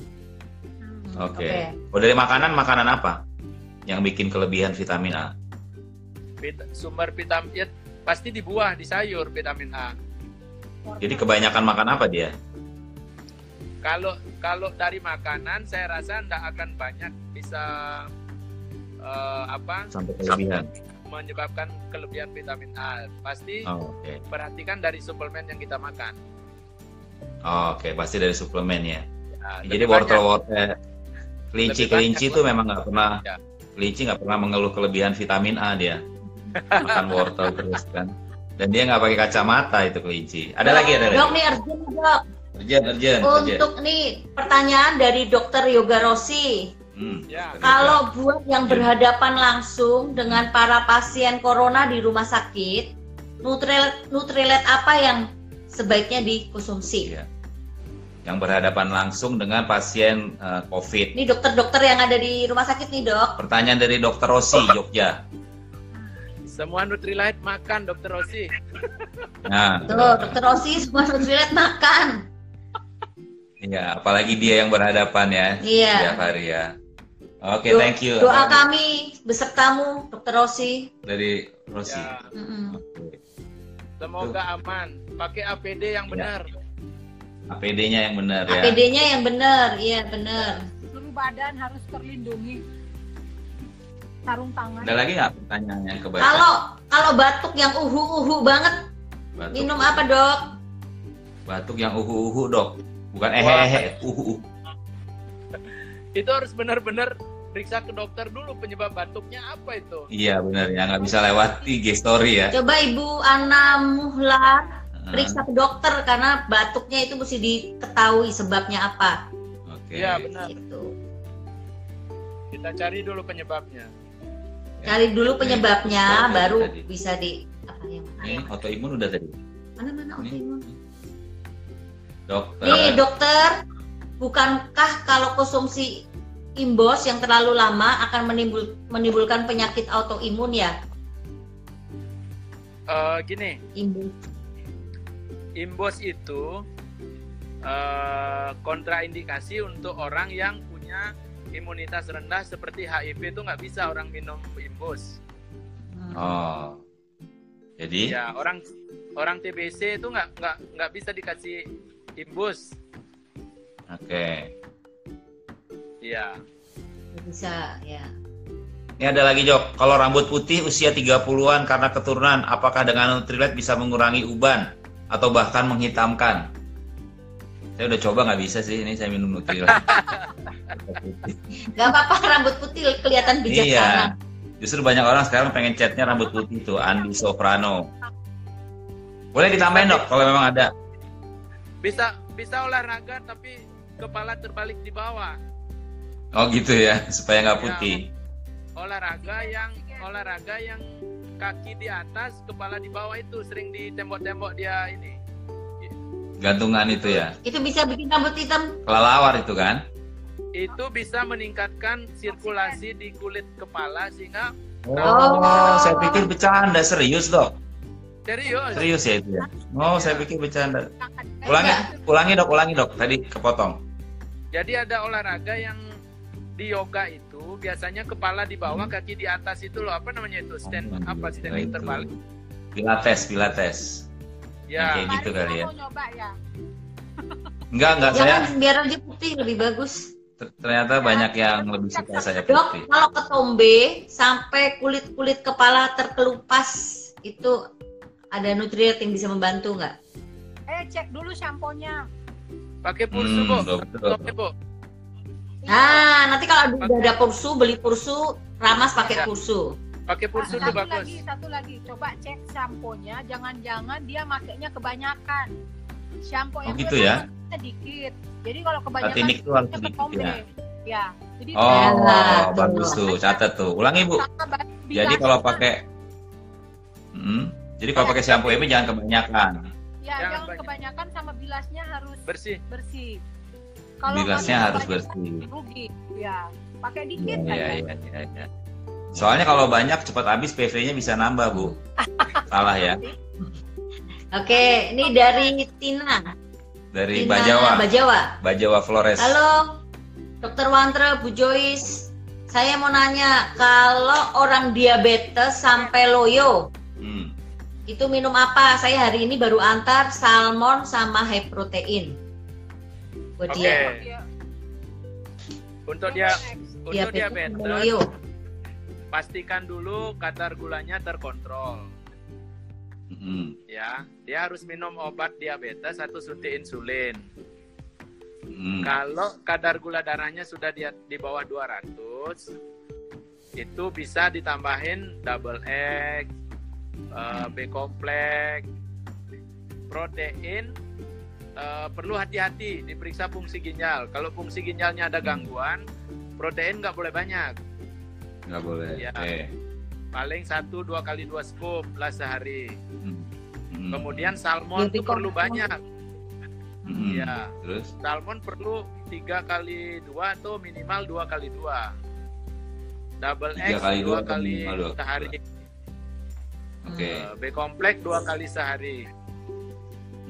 Hmm. Oke. Oh, dari makanan makanan apa? Yang bikin kelebihan vitamin A? Sumber vitamin ya, pasti di buah, di sayur vitamin A. Jadi kebanyakan makan apa dia? Kalau kalau dari makanan saya rasa tidak akan banyak bisa eh, apa Sampai kelebihan. menyebabkan kelebihan vitamin A. Pasti Oh, oke. perhatikan dari suplemen yang kita makan. Oh, oke, pasti dari suplemen ya. Ya, Jadi wortel-wortel kelinci-kelinci itu memang nggak pernah Ya. Kelinci nggak pernah mengeluh kelebihan vitamin A dia. Makan wortel terus kan. Dan dia nggak pakai kacamata itu kelinci. Ada lagi ada Dok lagi. nih Arjun dok. Urgent, urgent, urgent. Untuk nih pertanyaan dari Dokter Yoga Rossi. Hmm. Ya, Kalau buat yang berhadapan langsung dengan para pasien corona di rumah sakit, Nutrilet Nutrilet apa yang sebaiknya dikonsumsi? Iya. Yang berhadapan langsung dengan pasien eh, COVID. Ini dokter-dokter yang ada di rumah sakit nih dok. Pertanyaan dari Dokter Rossi Jogja. semua Nutrilite makan Dokter Rosi. Nah, Tuh, dokter Rossi semua Nutrilet makan. iya, apalagi dia yang berhadapan ya Iya. setiap hari ya. Oke, Do- thank you. Doa kami besertamu, dokter Rossi. dari Rossi. Ya, Mm-mm. Oke. semoga aman. Pakai APD yang Ya. APD-nya yang benar ya. APD-nya yang benar, iya benar. Seluruh badan harus terlindungi. Sarung tangan. Ada lagi nggak pertanyaannya kebaca? Kalau kalau batuk yang uhu-uhu banget, Batuk. minum apa dok? Batuk yang uhu-uhu dok, bukan ehe-ehe, uhu. Itu harus benar-benar periksa ke dokter dulu penyebab batuknya apa itu. Iya benar ya, nggak bisa lewat IG story ya. Coba Ibu Ana Muhlar. Periksa ke dokter karena batuknya itu mesti diketahui sebabnya apa. Oke. Iya benar. Gitu. Kita cari dulu penyebabnya. Cari dulu penyebabnya, Tadi, baru tadi. bisa di apa yang mana? Ini autoimun udah tadi. Mana mana Ini. autoimun? Dokter. Nih dokter, bukankah kalau konsumsi imbos yang terlalu lama akan menimbul, menimbulkan penyakit autoimun ya? Eh, gini, Imbos. Imbos itu eh, kontraindikasi untuk orang yang punya imunitas rendah seperti HIV itu nggak bisa orang minum imbos. Oh. Jadi Ya orang orang TBC itu nggak nggak nggak bisa dikasih imbus. oke. Ya. Bisa ya. Ini ada lagi Jok, kalau rambut putih usia 30-an karena keturunan, apakah dengan Nutrilite bisa mengurangi uban atau bahkan menghitamkan? Saya udah coba nggak bisa sih, ini saya minum Nutrilite. Gak apa-apa rambut putih kelihatan bijaksana. iya. Justru banyak orang sekarang pengen catnya rambut putih tuh, Andi Soprano. Boleh ditambahin dok, kalau memang ada. Bisa bisa olahraga tapi kepala terbalik di bawah. Oh gitu ya, supaya nggak Ya. Olahraga yang olahraga yang kaki di atas, kepala di bawah itu sering di tembok-tembok dia ini. Gantungan itu ya, Itu bisa bikin rambut hitam. kelelawar itu kan? Itu bisa meningkatkan sirkulasi di kulit kepala sehingga Oh, saya pikir bercanda serius dok. serius. Serius ya itu ya. Oh, saya pikir bercanda. Ulangi, ulangi dok, ulangi dok. Tadi kepotong. Jadi ada olahraga yang di yoga itu biasanya kepala di bawah, Hmm. kaki di atas itu loh apa namanya itu stand Oh, apa standing itu. terbalik. Pilates, pilates. Ya. Oke. gitu kali ya. mau nyoba ya. Enggak, enggak saya. Jangan biar dia putih lebih bagus. ter- Ternyata banyak yang lebih suka saya Dok, putih. kalau ketombe sampai kulit-kulit kepala terkelupas itu ada nutrient yang bisa membantu nggak? Eh cek dulu samponya. Pakai pursu, Hmm, Bu. Bu. Nah, nanti kalau udah ada pursu, beli pursu, ramas pakai Ya. pursu. Pakai pursu satu tuh bagus. lagi, satu lagi. Coba cek samponya. Jangan-jangan dia makainya kebanyakan. Sampo Oh, yang gitu ya? sedikit. Jadi kalau kebanyakan Latinik tuh harus sedikit ya. Ya. Jadi Oh, Ya, bagus tuh. Catat tuh. Ulangi, Bu. Jadi kalau pakai Hmm, Jadi kalau pakai shampoo ini jangan kebanyakan. ya Jangan jangan banyak. kebanyakan sama bilasnya harus Bersih. bersih. Bilasnya nggak harus bersih. Rugi. Ya. Pakai dikit iya, aja. iya, iya, iya. Soalnya kalau banyak cepat habis PV-nya bisa nambah, Bu. Salah ya. Oke, ini dari Tina. Dari Tina Bajawa, Bajawa. Bajawa Flores. Halo, Dokter Wantra, Bu Joyce. Saya mau nanya, kalau orang diabetes sampai loyo, Hmm. itu minum apa? Saya hari ini baru antar salmon sama high protein. Buat Oke. dia. Iya. Untuk dia untuk Diabetes sampai diabetes pastikan dulu kadar gulanya terkontrol. Hmm. Ya, dia harus minum obat diabetes atau suntik insulin. Hmm. Kalau kadar gula darahnya sudah di, di bawah 200, itu bisa ditambahin double egg, eh, B kompleks, protein. Eh, perlu hati-hati diperiksa fungsi ginjal. Kalau fungsi ginjalnya ada gangguan, protein nggak boleh banyak. Nggak boleh. Ya. Oke. Paling satu dua kali dua scoop lah sehari. Hmm. Hmm. Kemudian salmon itu perlu banyak. Hmm. Ya. Terus? salmon perlu tiga kali dua atau minimal dua kali dua double Tiga X kali dua kali sehari Oke. Eh, B komplek dua kali sehari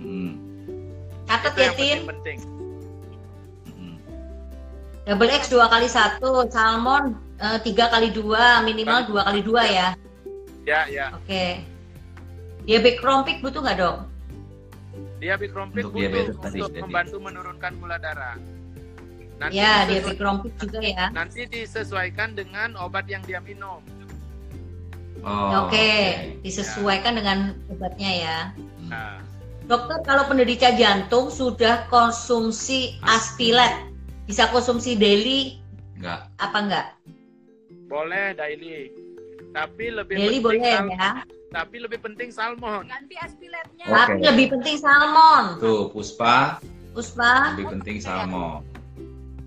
Hmm. Catat itu ya, yang Tin. penting-penting Hmm. Double X dua kali satu, salmon eh, tiga kali dua, minimal dua kali dua ya. ya ya Oke. Diabetes krompik butuh nggak dok? dia B komplek Untuk butuh diabetes tadi, untuk jadi. membantu menurunkan gula darah nanti Ya, diabetes krompik juga ya. nanti disesuaikan dengan obat yang dia minum Oh, Oke, disesuaikan dengan obatnya ya. Nah Dokter, kalau penderita jantung sudah konsumsi aspilet, bisa konsumsi daily Enggak. apa enggak? boleh daily tapi lebih Daily penting boleh ya. tapi lebih penting salmon. Ganti aspiletnya. Oke. Tapi lebih penting salmon. Tuh, Puspa Puspa, lebih penting salmon.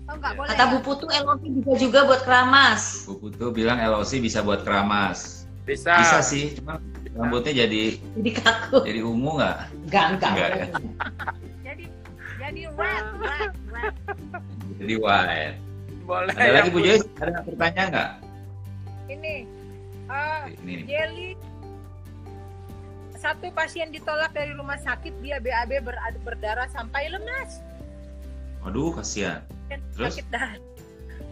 Oh, nggak boleh. kata ya? Bu Putu LOP bisa juga buat keramas. Bu Putu bilang LOC bisa buat keramas. Bisa. Bisa sih, cuma rambutnya jadi Jadi kaku. jadi ungu nggak? Enggak, enggak. Enggak ya. Jadi jadi red, red, red. Jadi white. Boleh. Ada yang lagi Bu Joyce? Ada pertanyaan nggak? Ini eh, Ini nih. Jelly satu pasien ditolak dari rumah sakit dia BAB ber- berdarah sampai lemas. Waduh, kasihan. Pasien Terus? penyakit dalam.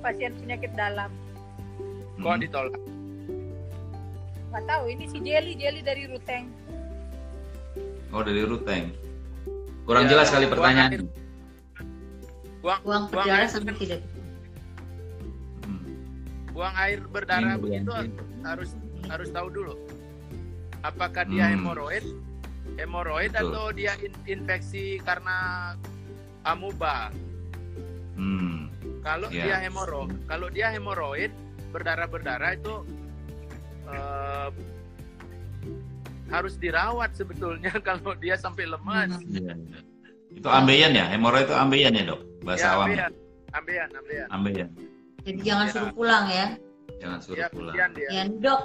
Pasien penyakit dalam. Kok Hmm. ditolak? Nggak tahu ini si Jelly, Jelly dari Ruteng. Oh, dari Ruteng. Kurang Ya, jelas kali pertanyaan. Buang, Buang buang berdarah sampai tidak. Hmm. buang air berdarah Ini begitu bulan. harus harus tahu dulu. Apakah dia Hmm. hemoroid? Hemoroid Betul. atau dia in- infeksi karena amuba? Hmm. Kalau Ya. dia hemoro, kalau dia hemoroid berdarah-berdarah itu harus dirawat sebetulnya kalau dia sampai lemas. Iya. Itu ambeien ya? Hemoroid itu ambeien ya, Dok? Bahasa Ya, awamnya. ambeien, ambeien, ambeien. Ambeien. Jadi jangan Ya. suruh pulang ya. Jangan suruh Ya, pulang. dia. Ya, Dok.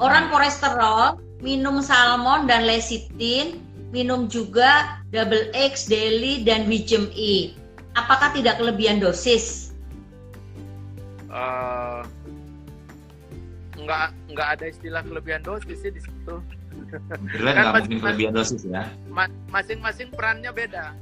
Orang kolesterol minum salmon dan lecithin, minum juga double X, daily dan Wijm E. Apakah tidak kelebihan dosis? Eh, nggak nggak ada istilah kelebihan dosis sih di situ. Kan nggak mungkin kelebihan dosis ya? Ma- Masing-masing perannya beda.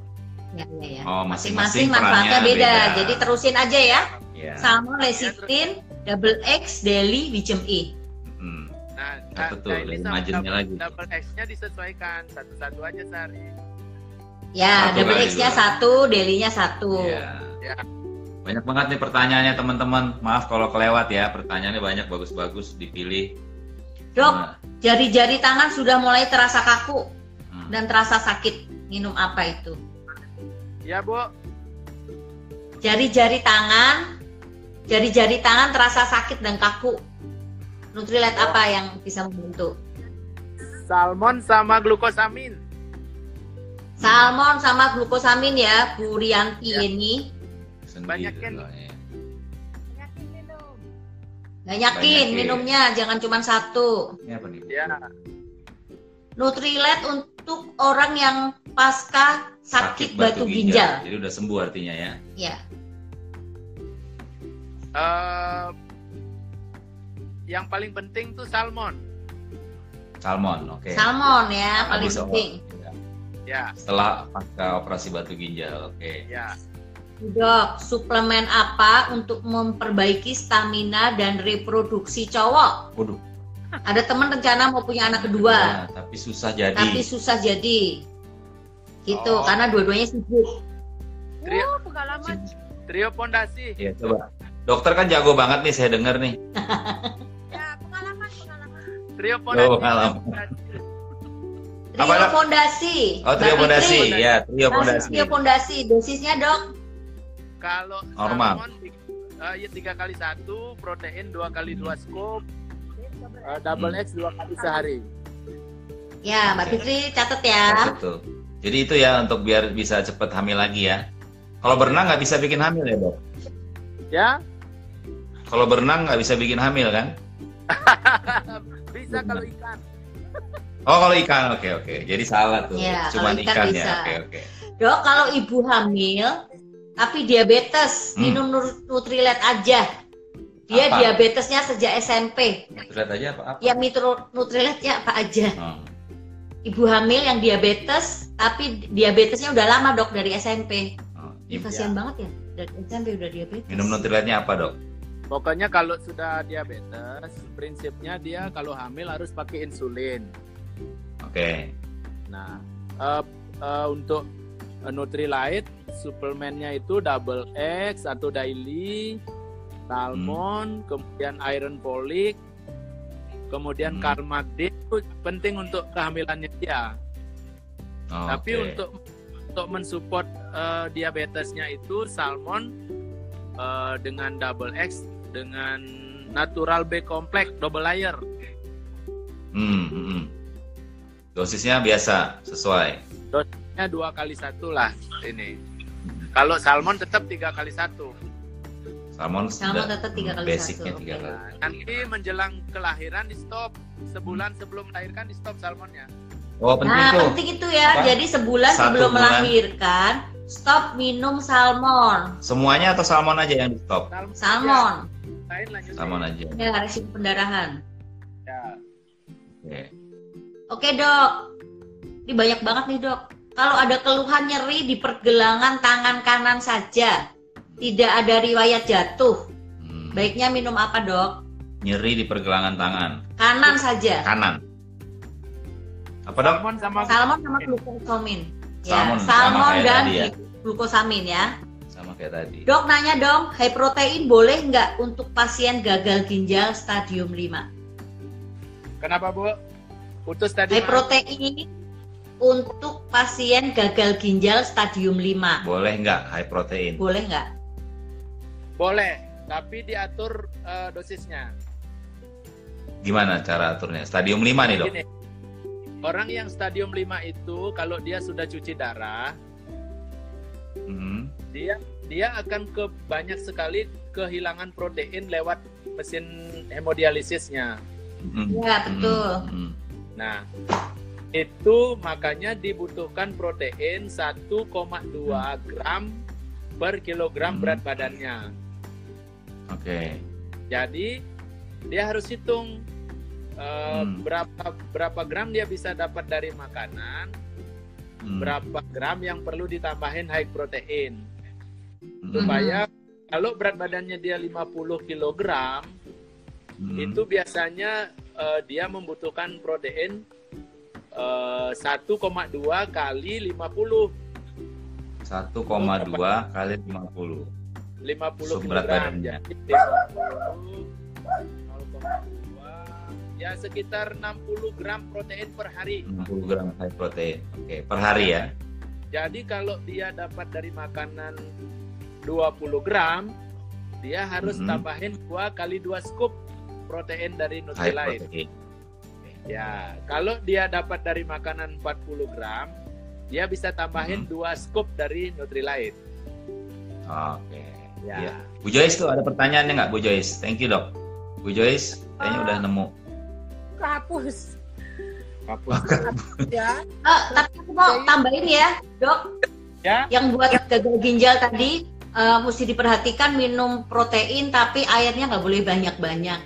Ya, ya, ya. Oh, Masing-masing manfaatnya perannya beda. beda. Jadi terusin aja ya. Iya. Salmon, lecithin, double X, daily, Wijm E. Hmm. Nah, Ya, nah, betul, nah ini sama double, lagi. double X-nya disesuaikan satu-satu aja sehari. Ya, Satu double X-nya satu, daily-nya satu. Iya. Ya. Banyak banget nih pertanyaannya teman-teman. Maaf kalau kelewat ya. Pertanyaannya banyak bagus-bagus dipilih. Dok, Nah, jari-jari tangan sudah mulai terasa kaku hmm. dan terasa sakit. Minum apa itu? Ya, Bu. Jari-jari tangan, jari-jari tangan terasa sakit dan kaku. Nutrilet apa yang bisa membantu? Salmon sama glukosamin. Salmon sama glukosamin ya, Bu Rianti Ya. ini. Sendiri banyakin. ya. Penyakit minum. Banyakin Banyakin. minumnya, jangan cuma satu. Ini apa nih? Ya. Nutrilet untuk orang yang pasca sakit, batu, ginjal. Jadi udah sembuh artinya ya. Ya, Eh, yang paling penting tuh salmon. Salmon, oke. salmon ya paling penting. Ya. Ya, Setelah pasca operasi batu ginjal, oke. ya. Dok, suplemen apa untuk memperbaiki stamina dan reproduksi cowok? Waduh. Ada teman rencana mau punya anak kedua, Nah, tapi susah jadi. tapi susah jadi. Gitu, Oh. karena dua-duanya sibuk. Tri- Oh, pengalaman. Trio pondasi. Ya, coba. Dokter kan jago banget nih saya dengar nih. Ya, pengalaman, pengalaman. Trio pondasi. Oh. Trio Apa, fondasi. Oh, trio Mbak pondasi. Fitri. Ya, trio pondasi. Trio pondasi. Dosisnya dok? Kalau Normal. salmon eh, ya tiga kali satu, protein dua kali dua scoop, eh, double Hmm. X dua kali sehari. Ya, Mbak Fitri catat ya. Betul. Jadi itu ya untuk biar bisa cepet hamil lagi ya. Kalau berenang nggak bisa bikin hamil ya dok? Ya, Kalau berenang nggak bisa bikin hamil kan? bisa kalau ikan. Oh kalau ikan, oke oke. Jadi salah tuh. Iya, Cuman ikan ikan, bisa. ya, oke oke. Dok, kalau ibu hamil tapi diabetes, Hmm. minum Nutrilet aja. Dia Apa? diabetesnya sejak SMP. Lihat aja apa apa. Ya mitro Nutriletnya apa aja? Oh, Ibu hamil yang diabetes tapi diabetesnya udah lama dok dari SMP. oh. Ini kasihan banget ya dari SMP udah diabetes. Minum Nutriletnya apa dok? Pokoknya kalau sudah diabetes, prinsipnya dia kalau hamil harus pakai insulin. Oke. Nah, eh, eh, untuk Nutrilite suplemennya itu double X atau daily, salmon, kemudian iron folic, kemudian Hmm. Carmagdin itu penting untuk kehamilannya dia. Oh, Tapi oke. untuk untuk mensupport eh, diabetesnya itu salmon eh, dengan double X dengan natural B complex double layer. Hmm, hmm, hmm. Dosisnya biasa, sesuai. Dosisnya dua kali satu lah ini. Kalau salmon tetap tiga kali satu. Salmon, Salmon tetap tiga kali basicnya satu, tiga kali. Nanti menjelang kelahiran di stop sebulan sebelum melahirkan di stop salmonnya. Oh penting Nah, tuh. penting itu ya. Apa? Jadi sebulan Satu sebelum bulan. melahirkan, stop minum salmon. Semuanya atau salmon aja yang di stop? Salmon. Salmon. aja. Lain lanjut. Salmon aja. Ya, risiko pendarahan. Ya. Oke. Oke, Dok. Ini banyak banget nih, Dok. Kalau ada keluhan nyeri di pergelangan tangan kanan saja, tidak ada riwayat jatuh. Hmm. Baiknya minum apa, Dok? Nyeri di pergelangan tangan Kanan saja. kanan. Apa dok? Salmon sama Salmon sama glukosamin. Ya, Salmon, sama salmon dan tadi ya. glukosamin ya. Sama kayak tadi. Dok nanya dong, high protein boleh nggak untuk pasien gagal ginjal stadium 5? Kenapa bu? Putus tadi. High protein untuk pasien gagal ginjal stadium 5. Boleh nggak high protein? Boleh nggak? Boleh, tapi diatur eh, dosisnya. Gimana cara aturnya? Stadium 5 nih dok. Gini, orang yang stadium 5 itu kalau dia sudah cuci darah, Hmm. dia dia akan ke banyak sekali kehilangan protein lewat mesin hemodialisisnya. Hmm. Ya, betul. Hmm. Nah, itu makanya dibutuhkan protein 1,2 gram per kilogram Hmm. berat badannya. Oke. Jadi dia harus hitung eh, Hmm. berapa berapa gram dia bisa dapat dari makanan, Hmm. berapa gram yang perlu ditambahin high protein Hmm. supaya kalau berat badannya dia 50 kg Hmm. itu biasanya eh, dia membutuhkan protein eh, 1,2 kali 50 1,2 kali 50. 50 Seberat kg badannya. jadi 50, 0,2 ya sekitar 60 gram protein per hari 60 gram high protein. Oke, per hari ya. jadi kalau dia dapat dari makanan 20 gram dia harus Mhm. tambahin 2 kali 2 scoop protein dari protein. Ya, kalau dia dapat dari makanan 40 gram, dia bisa tambahin Hmm. dua scoop dari Nutrilite. Oke. Ya. Iya. Bu Joyce tuh ada pertanyaannya nggak Bu Joyce? Thank you dok. Bu Joyce kayaknya Ah. udah nemu. Kehapus. Hapus. Ya. Eh, tapi aku mau tambahin ya, dok. Ya. Yang buat gagal ginjal tadi eh, mesti diperhatikan minum protein tapi airnya nggak boleh banyak-banyak.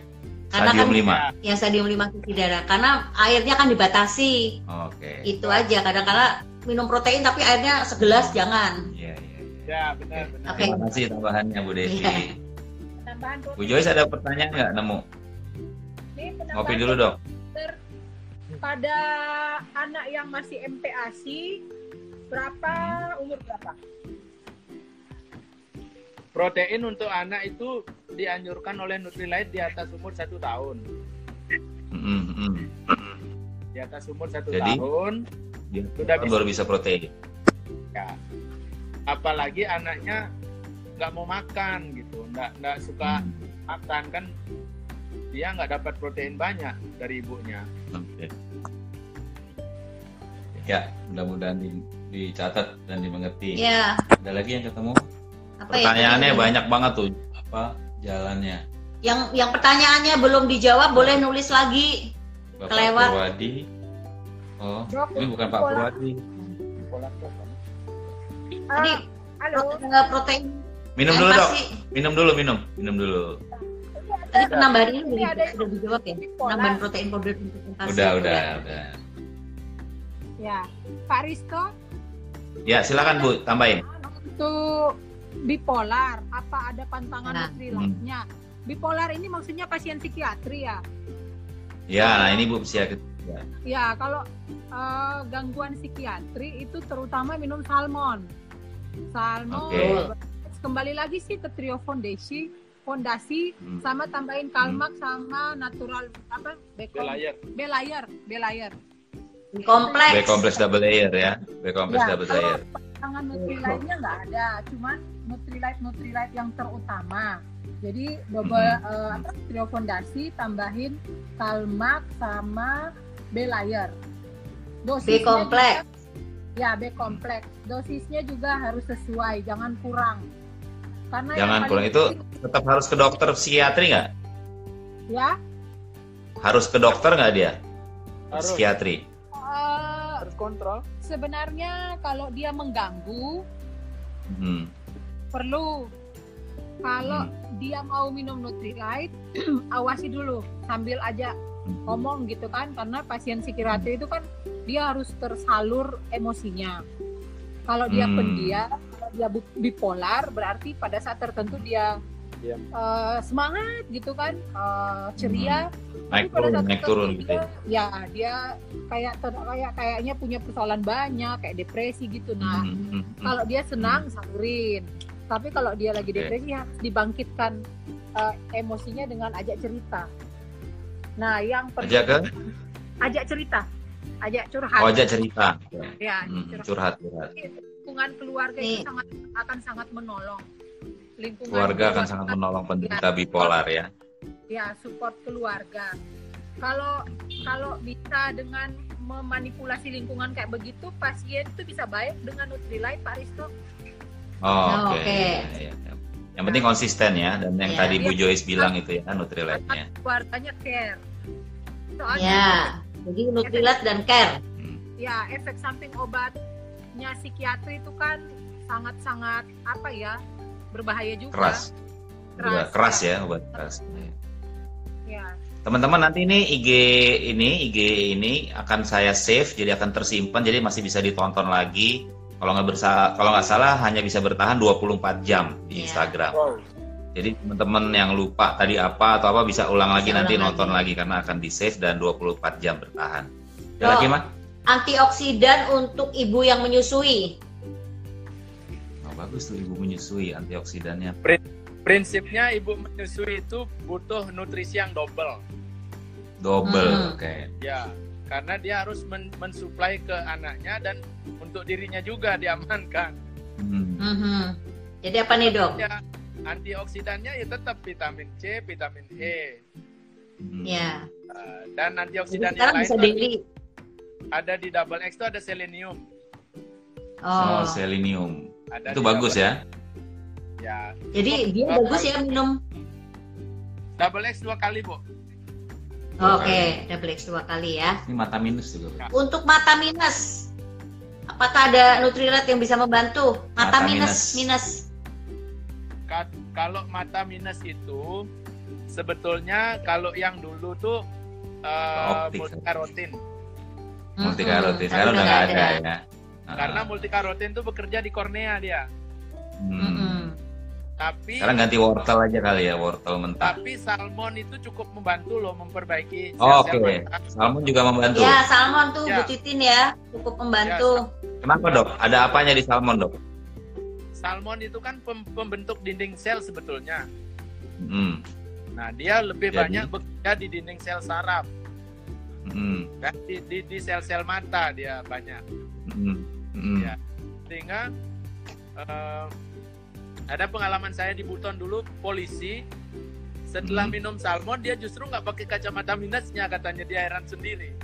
Karena Stadium kan 5. yang stadium 5 cuci darah. Karena airnya kan dibatasi. Oke. Itu aja. Kadang-kadang minum protein tapi airnya segelas jangan. Iya, iya, iya. Ya, benar benar. Oke. Terima kasih tambahannya Bu Desi. Iya. Tambahan Bu protein. Joyce ada pertanyaan nggak nemu? Ini Ngopi dulu dok. dokter pada anak yang masih MPASI berapa umur berapa? Protein untuk anak itu dianjurkan oleh Nutrilite di atas umur satu tahun. Di atas umur satu Jadi? tahun, Dia Sudah bisa. baru bisa protein. ya. Apalagi anaknya nggak mau makan gitu, nggak nggak suka Hmm, makan kan, dia nggak dapat protein banyak dari ibunya. Oke. Ya, mudah-mudahan di- dicatat dan dimengerti. Ya, Ada lagi yang ketemu? Apa ya? Pertanyaannya tadi? banyak banget tuh. Apa jalannya? Yang yang pertanyaannya belum dijawab boleh nulis lagi. Bapak Kelewat. Purwadi. Oh, ini bukan Pak pola- Purwadi. Tadi Ah, halo. protein, protein Minum dulu dok. Minum dulu, minum. Minum dulu. tadi penambahan ini udah, ada sudah dijawab ya. Penambahan protein powder untuk Udah, itu udah, ya. udah. Ya, Pak Risto Ya, silakan Bu, tambahin. untuk bipolar apa ada pantangan Nah. Nutrilite-nya? Bipolar ini maksudnya pasien psikiatri ya? Ya, nah ini Bu siap. Ya. Ya, kalau eh, gangguan psikiatri itu terutama minum salmon. Salmon. Oke. Kembali lagi sih ke Trio Fondasi, fondasi Hmm. sama tambahin Kalmak sama natural apa? Belayer. Belayer, Belayer. Kompleks. B kompleks double layer ya. B kompleks Ya, double layer. kekurangan Nutrilite-nya nggak ada, cuman Nutrilite Nutrilite yang terutama. Jadi double Mhm. eh, apa trio fondasi tambahin Kalmak sama B layer. B kompleks. juga- ya B kompleks. Dosisnya juga harus sesuai, jangan kurang. Karena Jangan kurang itu tetap harus ke dokter psikiatri nggak? ya Harus ke dokter nggak dia? Harus. Psikiatri. eh, Harus kontrol. sebenarnya kalau dia mengganggu Hmm. Perlu kalau Hmm. dia mau minum Nutrilite awasi dulu sambil aja Hmm. ngomong gitu kan karena pasien psikiatri itu kan dia harus tersalur emosinya kalau dia Hmm. pendiam kalau dia bipolar berarti pada saat tertentu dia eh, semangat gitu kan eh, ceria Naik Tapi pada turun, naik tertentu turun gitu. dia, ya. ya dia kayak ter- kayak kayaknya punya persoalan banyak kayak depresi gitu nah Hmm, hmm, hmm. kalau dia senang salurin tapi kalau dia lagi depresi harus dibangkitkan eh, emosinya dengan ajak cerita nah yang penting Ajak ke? ajak cerita ajak curhat Oh, aja cerita. ya Hmm, curhat. curhat, lingkungan keluarga itu Nih. sangat akan sangat menolong lingkungan Keluarga akan sangat menolong penderita bipolar ya. ya support keluarga kalau kalau bisa dengan memanipulasi lingkungan kayak begitu pasien itu bisa baik dengan Nutrilite Pak Risto Oh, Oh, oke. oke. Ya, ya, ya. Yang penting konsisten ya dan yang Ya. tadi Bu Iya. Joyce bilang itu ya Nutrilite-nya. keluarganya care soalnya Ya. Jadi Nutrilite dan Care. Hmm. ya efek samping obatnya psikiatri itu kan sangat-sangat apa ya berbahaya juga Keras. Keras, Juga keras ya. ya obat keras. ya Teman-teman nanti ini IG ini IG ini akan saya save jadi akan tersimpan jadi masih bisa ditonton lagi. Kalau nggak bersa kalau nggak salah hanya bisa bertahan 24 jam di Iya. Instagram. Wow. Jadi teman-teman yang lupa tadi apa atau apa bisa ulang lagi Bisa nanti ulang nonton lagi. lagi. karena akan di save dan 24 jam bertahan. Ada Oh. lagi mah? Antioksidan untuk ibu yang menyusui. Oh, bagus tuh ibu menyusui antioksidannya. Prinsipnya ibu menyusui itu butuh nutrisi yang double. Double, Hmm. oke. Ya, karena dia harus men mensuplai ke anaknya dan untuk dirinya juga diamankan. Hmm. Mhm. Jadi apa nih dok? Ya, antioksidannya ya tetap vitamin C, vitamin E, Hmm. Ya. Uh, dan Jadi antioksidan yang lain bisa daily. ada di double X itu ada selenium. Oh, Oh. Ada selenium. Nah, Itu bagus ya. Ya, Jadi dia Oh, bagus ya minum. double X dua kali bu. Oke, double X dua kali ya. Ini mata minus juga. Bu. Untuk mata minus, apakah ada Nutrilite yang bisa membantu? Mata, Mata minus, minus. minus. Ka- kalau mata minus itu sebetulnya kalau yang dulu tuh uh, multikarotin. Multi Mhm, karotin. tapi Sekarang udah nggak ada ya. Ah. Karena multikarotin tuh bekerja di kornea dia. Hmm. Tapi Sekarang ganti wortel aja kali ya, wortel mentah. tapi salmon itu cukup membantu loh memperbaiki Oh, Oke, mata. salmon juga membantu. Ya, salmon tuh Ya. Bu Titin ya, cukup membantu. Kenapa dok? Ada apanya di salmon dok? Salmon itu kan pem- pembentuk dinding sel sebetulnya. Hmm. Nah, dia lebih Jadi? banyak bekerja di dinding sel saraf, Hmm. kan? di, di, di sel-sel mata dia banyak. Hmm. Hmm. Ya. Sehingga eh, ada pengalaman saya di Buton dulu polisi setelah Hmm. minum salmon dia justru nggak pakai kacamata minusnya katanya dia heran sendiri.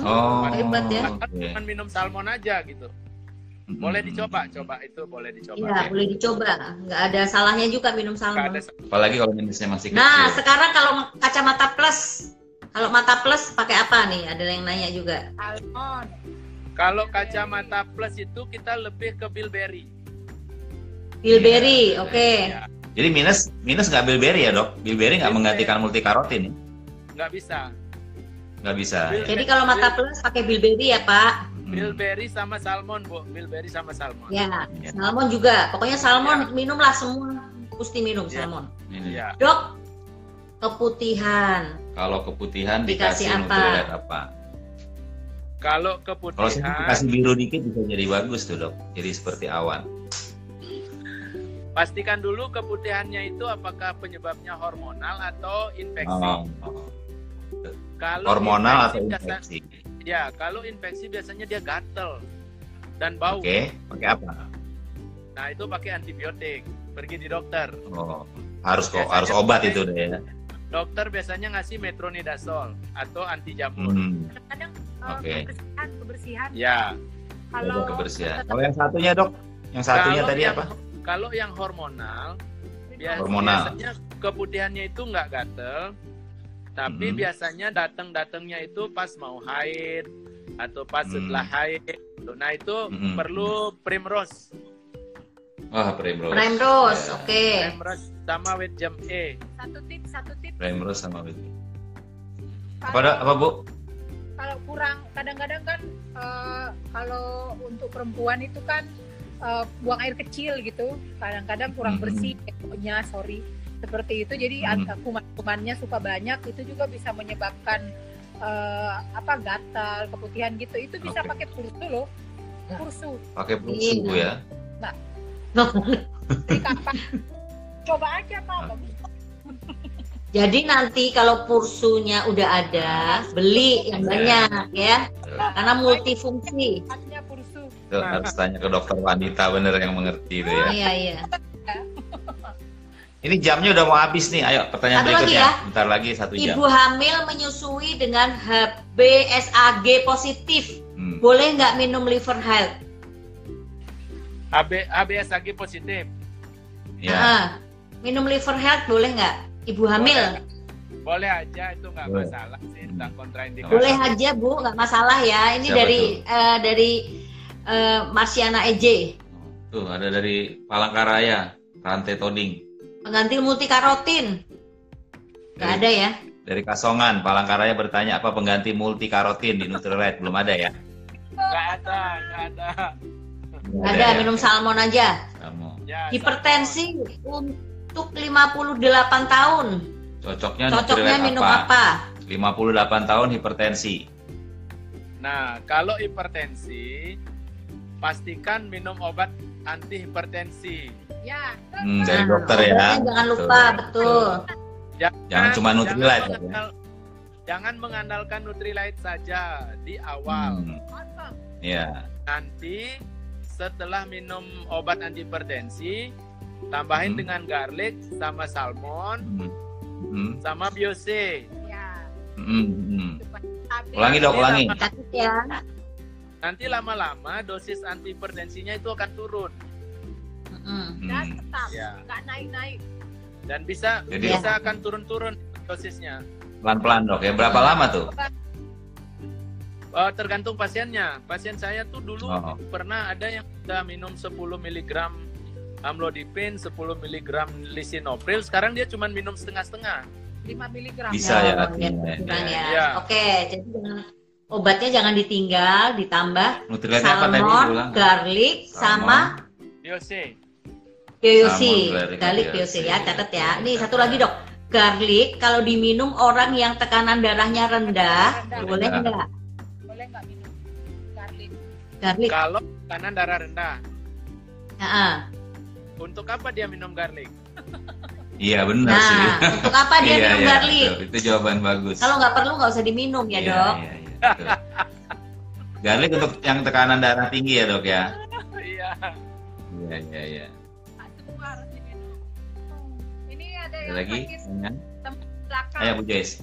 Oh, hebat ya. Bahkan oke. cuma minum salmon aja gitu. Boleh dicoba, coba itu boleh dicoba. Iya, boleh dicoba. Nggak ada salahnya juga minum salmon. ada Apalagi kalau minusnya masih kecil. Nah, sekarang kalau kacamata plus, kalau mata plus pakai apa nih? Ada yang nanya juga. almond Kalau kacamata plus itu kita lebih ke bilberry. Bilberry, oke. Ya, Jadi minus minus nggak bilberry ya dok? Bilberry nggak menggantikan multikarotin ya? nggak bisa. Nggak bisa. Bil- Jadi kalau mata plus pakai bilberry ya Pak. Hmm. Bilberry sama salmon, Bu. Bilberry sama salmon. Ya, Ya. salmon juga. Pokoknya salmon Ya. minumlah semua. Mesti minum Ya. salmon. Ya. Dok, keputihan. Kalau keputihan Dikasih dikasih, apa? Apa? Kalau Kalau saya keputihan, kasih biru dikit bisa jadi bagus tuh dok. Jadi seperti awan. pastikan dulu keputihannya itu apakah penyebabnya hormonal atau infeksi. Oh, oh. Kalau Hormonal atau infeksi biasa- ya, kalau infeksi biasanya dia gatel dan bau. Oke, pakai apa? Nah, itu pakai antibiotik. Pergi di dokter. Oh, harus kok harus obat itu deh ya. Dokter biasanya ngasih metronidazole atau anti jamur. Hmm, kadang eh, Oke. kebersihan kebersihan Ya, kalau kebersihan. Kalau yang satunya dok, yang satunya Kalau tadi yang- apa? Kalau yang hormonal, Hormonal. biasanya keputihannya itu nggak gatel, tapi Mhm. biasanya datang-datangnya itu pas mau haid atau pas Hmm. setelah haid. Nah itu Mhm. perlu primrose, Wah, Primrose. Prime Rose, Ya, oke. primrose sama with jam E. satu tips satu tips Primrose sama. Apa, kalau, Dok? apa Bu? kalau kurang kadang-kadang kan eh, kalau untuk perempuan itu kan eh, buang air kecil gitu kadang-kadang kurang Mhm. bersih pokoknya sorry seperti itu jadi Mhm. ada kuman-kumannya suka banyak itu juga bisa menyebabkan eh, apa gatal keputihan gitu itu bisa Oke. pakai pursu loh pursu Pakai pulsu Iya. ya. Jadi kapan coba aja pak bagus Jadi nanti kalau pursunya udah ada, beli yang banyak ya, karena multifungsi. Pursu harus tanya ke dokter wanita bener yang mengerti itu ya. Iya iya. Ini jamnya udah mau habis nih. Ayo pertanyaan Satu lagi berikutnya. ya. Bentar lagi satu jam. Ibu hamil menyusui dengan HBsAg positif, Hmm. boleh nggak minum liver health? HB, HBsAg positif. Ya. Ah, minum liver health boleh nggak? Ibu hamil Boleh aja itu nggak Boleh. masalah sih tentang kontraindikasi. boleh aja bu, nggak masalah ya. Ini Siapa dari eh, dari eh, Marsiana EJ, Tuh ada dari Palangkaraya, rantai toding. Pengganti multikarotin. Nggak ada ya? Dari Kasongan, Palangkaraya bertanya apa pengganti multikarotin di Nutrilite? Belum ada ya? Nggak ada, nggak ada. Belum Ada, ya? minum salmon aja. Kamu. Ya, Hipertensi untuk 58 tahun. Cocoknya, Cocoknya minum apa? apa? 58 tahun hipertensi. Nah, kalau hipertensi, pastikan minum obat anti hipertensi. ya Hmm, dari Nah, dokter ya. Jangan lupa, betul. Jangan cuma Nutrilite, Jangan, ya. jangan mengandalkan Nutrilite saja di awal. Hmm, ya. Nanti setelah minum obat anti hipertensi, tambahin Hmm. dengan garlic sama salmon Hmm. Hmm. sama biose. ya Hmm. Hmm. Ulangi dok, ulangi. Ya. Nanti lama-lama dosis anti hipertensinya itu akan turun Mm-mm. dan Hmm. tetap Ya. nggak naik-naik dan bisa Jadi- bisa akan turun-turun dosisnya. Pelan-pelan dok ya. Berapa lama tuh? Eh, tergantung pasiennya. Pasien saya tuh dulu Oh. pernah ada yang udah minum 10 mg amlodipin, 10 mg lisinopril, sekarang dia cuma minum setengah-setengah. 5 miligram Bisa ya, ya, kurang ya. Iya. Oke, jadi jangan obatnya jangan ditinggal, ditambah Nutrilite apa tadi? salmon, garlic, sama. Biosi, Salmon, garlic, biosi ya, catat ya. Nih satu lagi dok, garlic kalau diminum orang yang tekanan darahnya rendah, Rendah. boleh nggak? boleh nggak minum garlic Garlic, Kalau kanan darah rendah, Nah, untuk apa dia minum garlic? Iya benar sih. nah untuk apa dia Iya, minum iya, garlic? Itu jawaban bagus. Kalau nggak perlu nggak usah diminum ya Iya, dok. iya, iya, betul. Garlic untuk yang tekanan darah tinggi ya dok ya. Iya. Iya iya iya. Semua harus diminum ini ada Ada yang lagi? belakang Ayo Bu Joyce.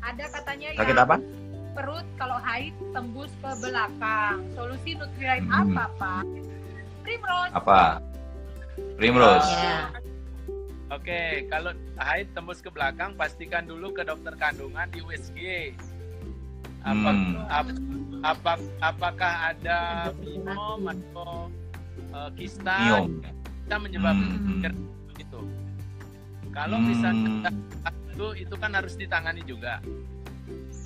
ada katanya Sakit yang apa? perut kalau haid tembus ke belakang solusi Nutrilite Hmm. apa pak Primrose Apa? Primrose. Ya. Oke, kalau haid tembus ke belakang, pastikan dulu ke dokter kandungan di USG. Apa, Hmm. ap- apa- apakah ada miom atau uh, kista Miom. kita menyebabkan Hmm. itu. Kalau Hmm. misalnya itu itu kan harus ditangani juga.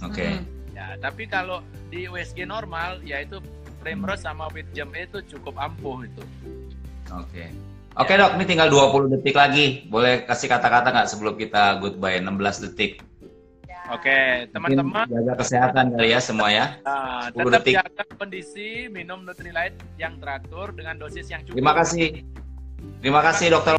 Oke. Hmm. Ya, tapi kalau di USG normal yaitu Primrose sama with jam itu cukup ampuh itu. Oke. Oke dok, ini tinggal 20 detik lagi. Boleh kasih kata-kata nggak sebelum kita goodbye? 16 detik. Oke, teman-teman jaga kesehatan kali ya semua ya. Nah, 10 tetap detik. jaga kondisi, minum Nutrilite yang teratur dengan dosis yang cukup. Terima kasih. Terima kasih dokter.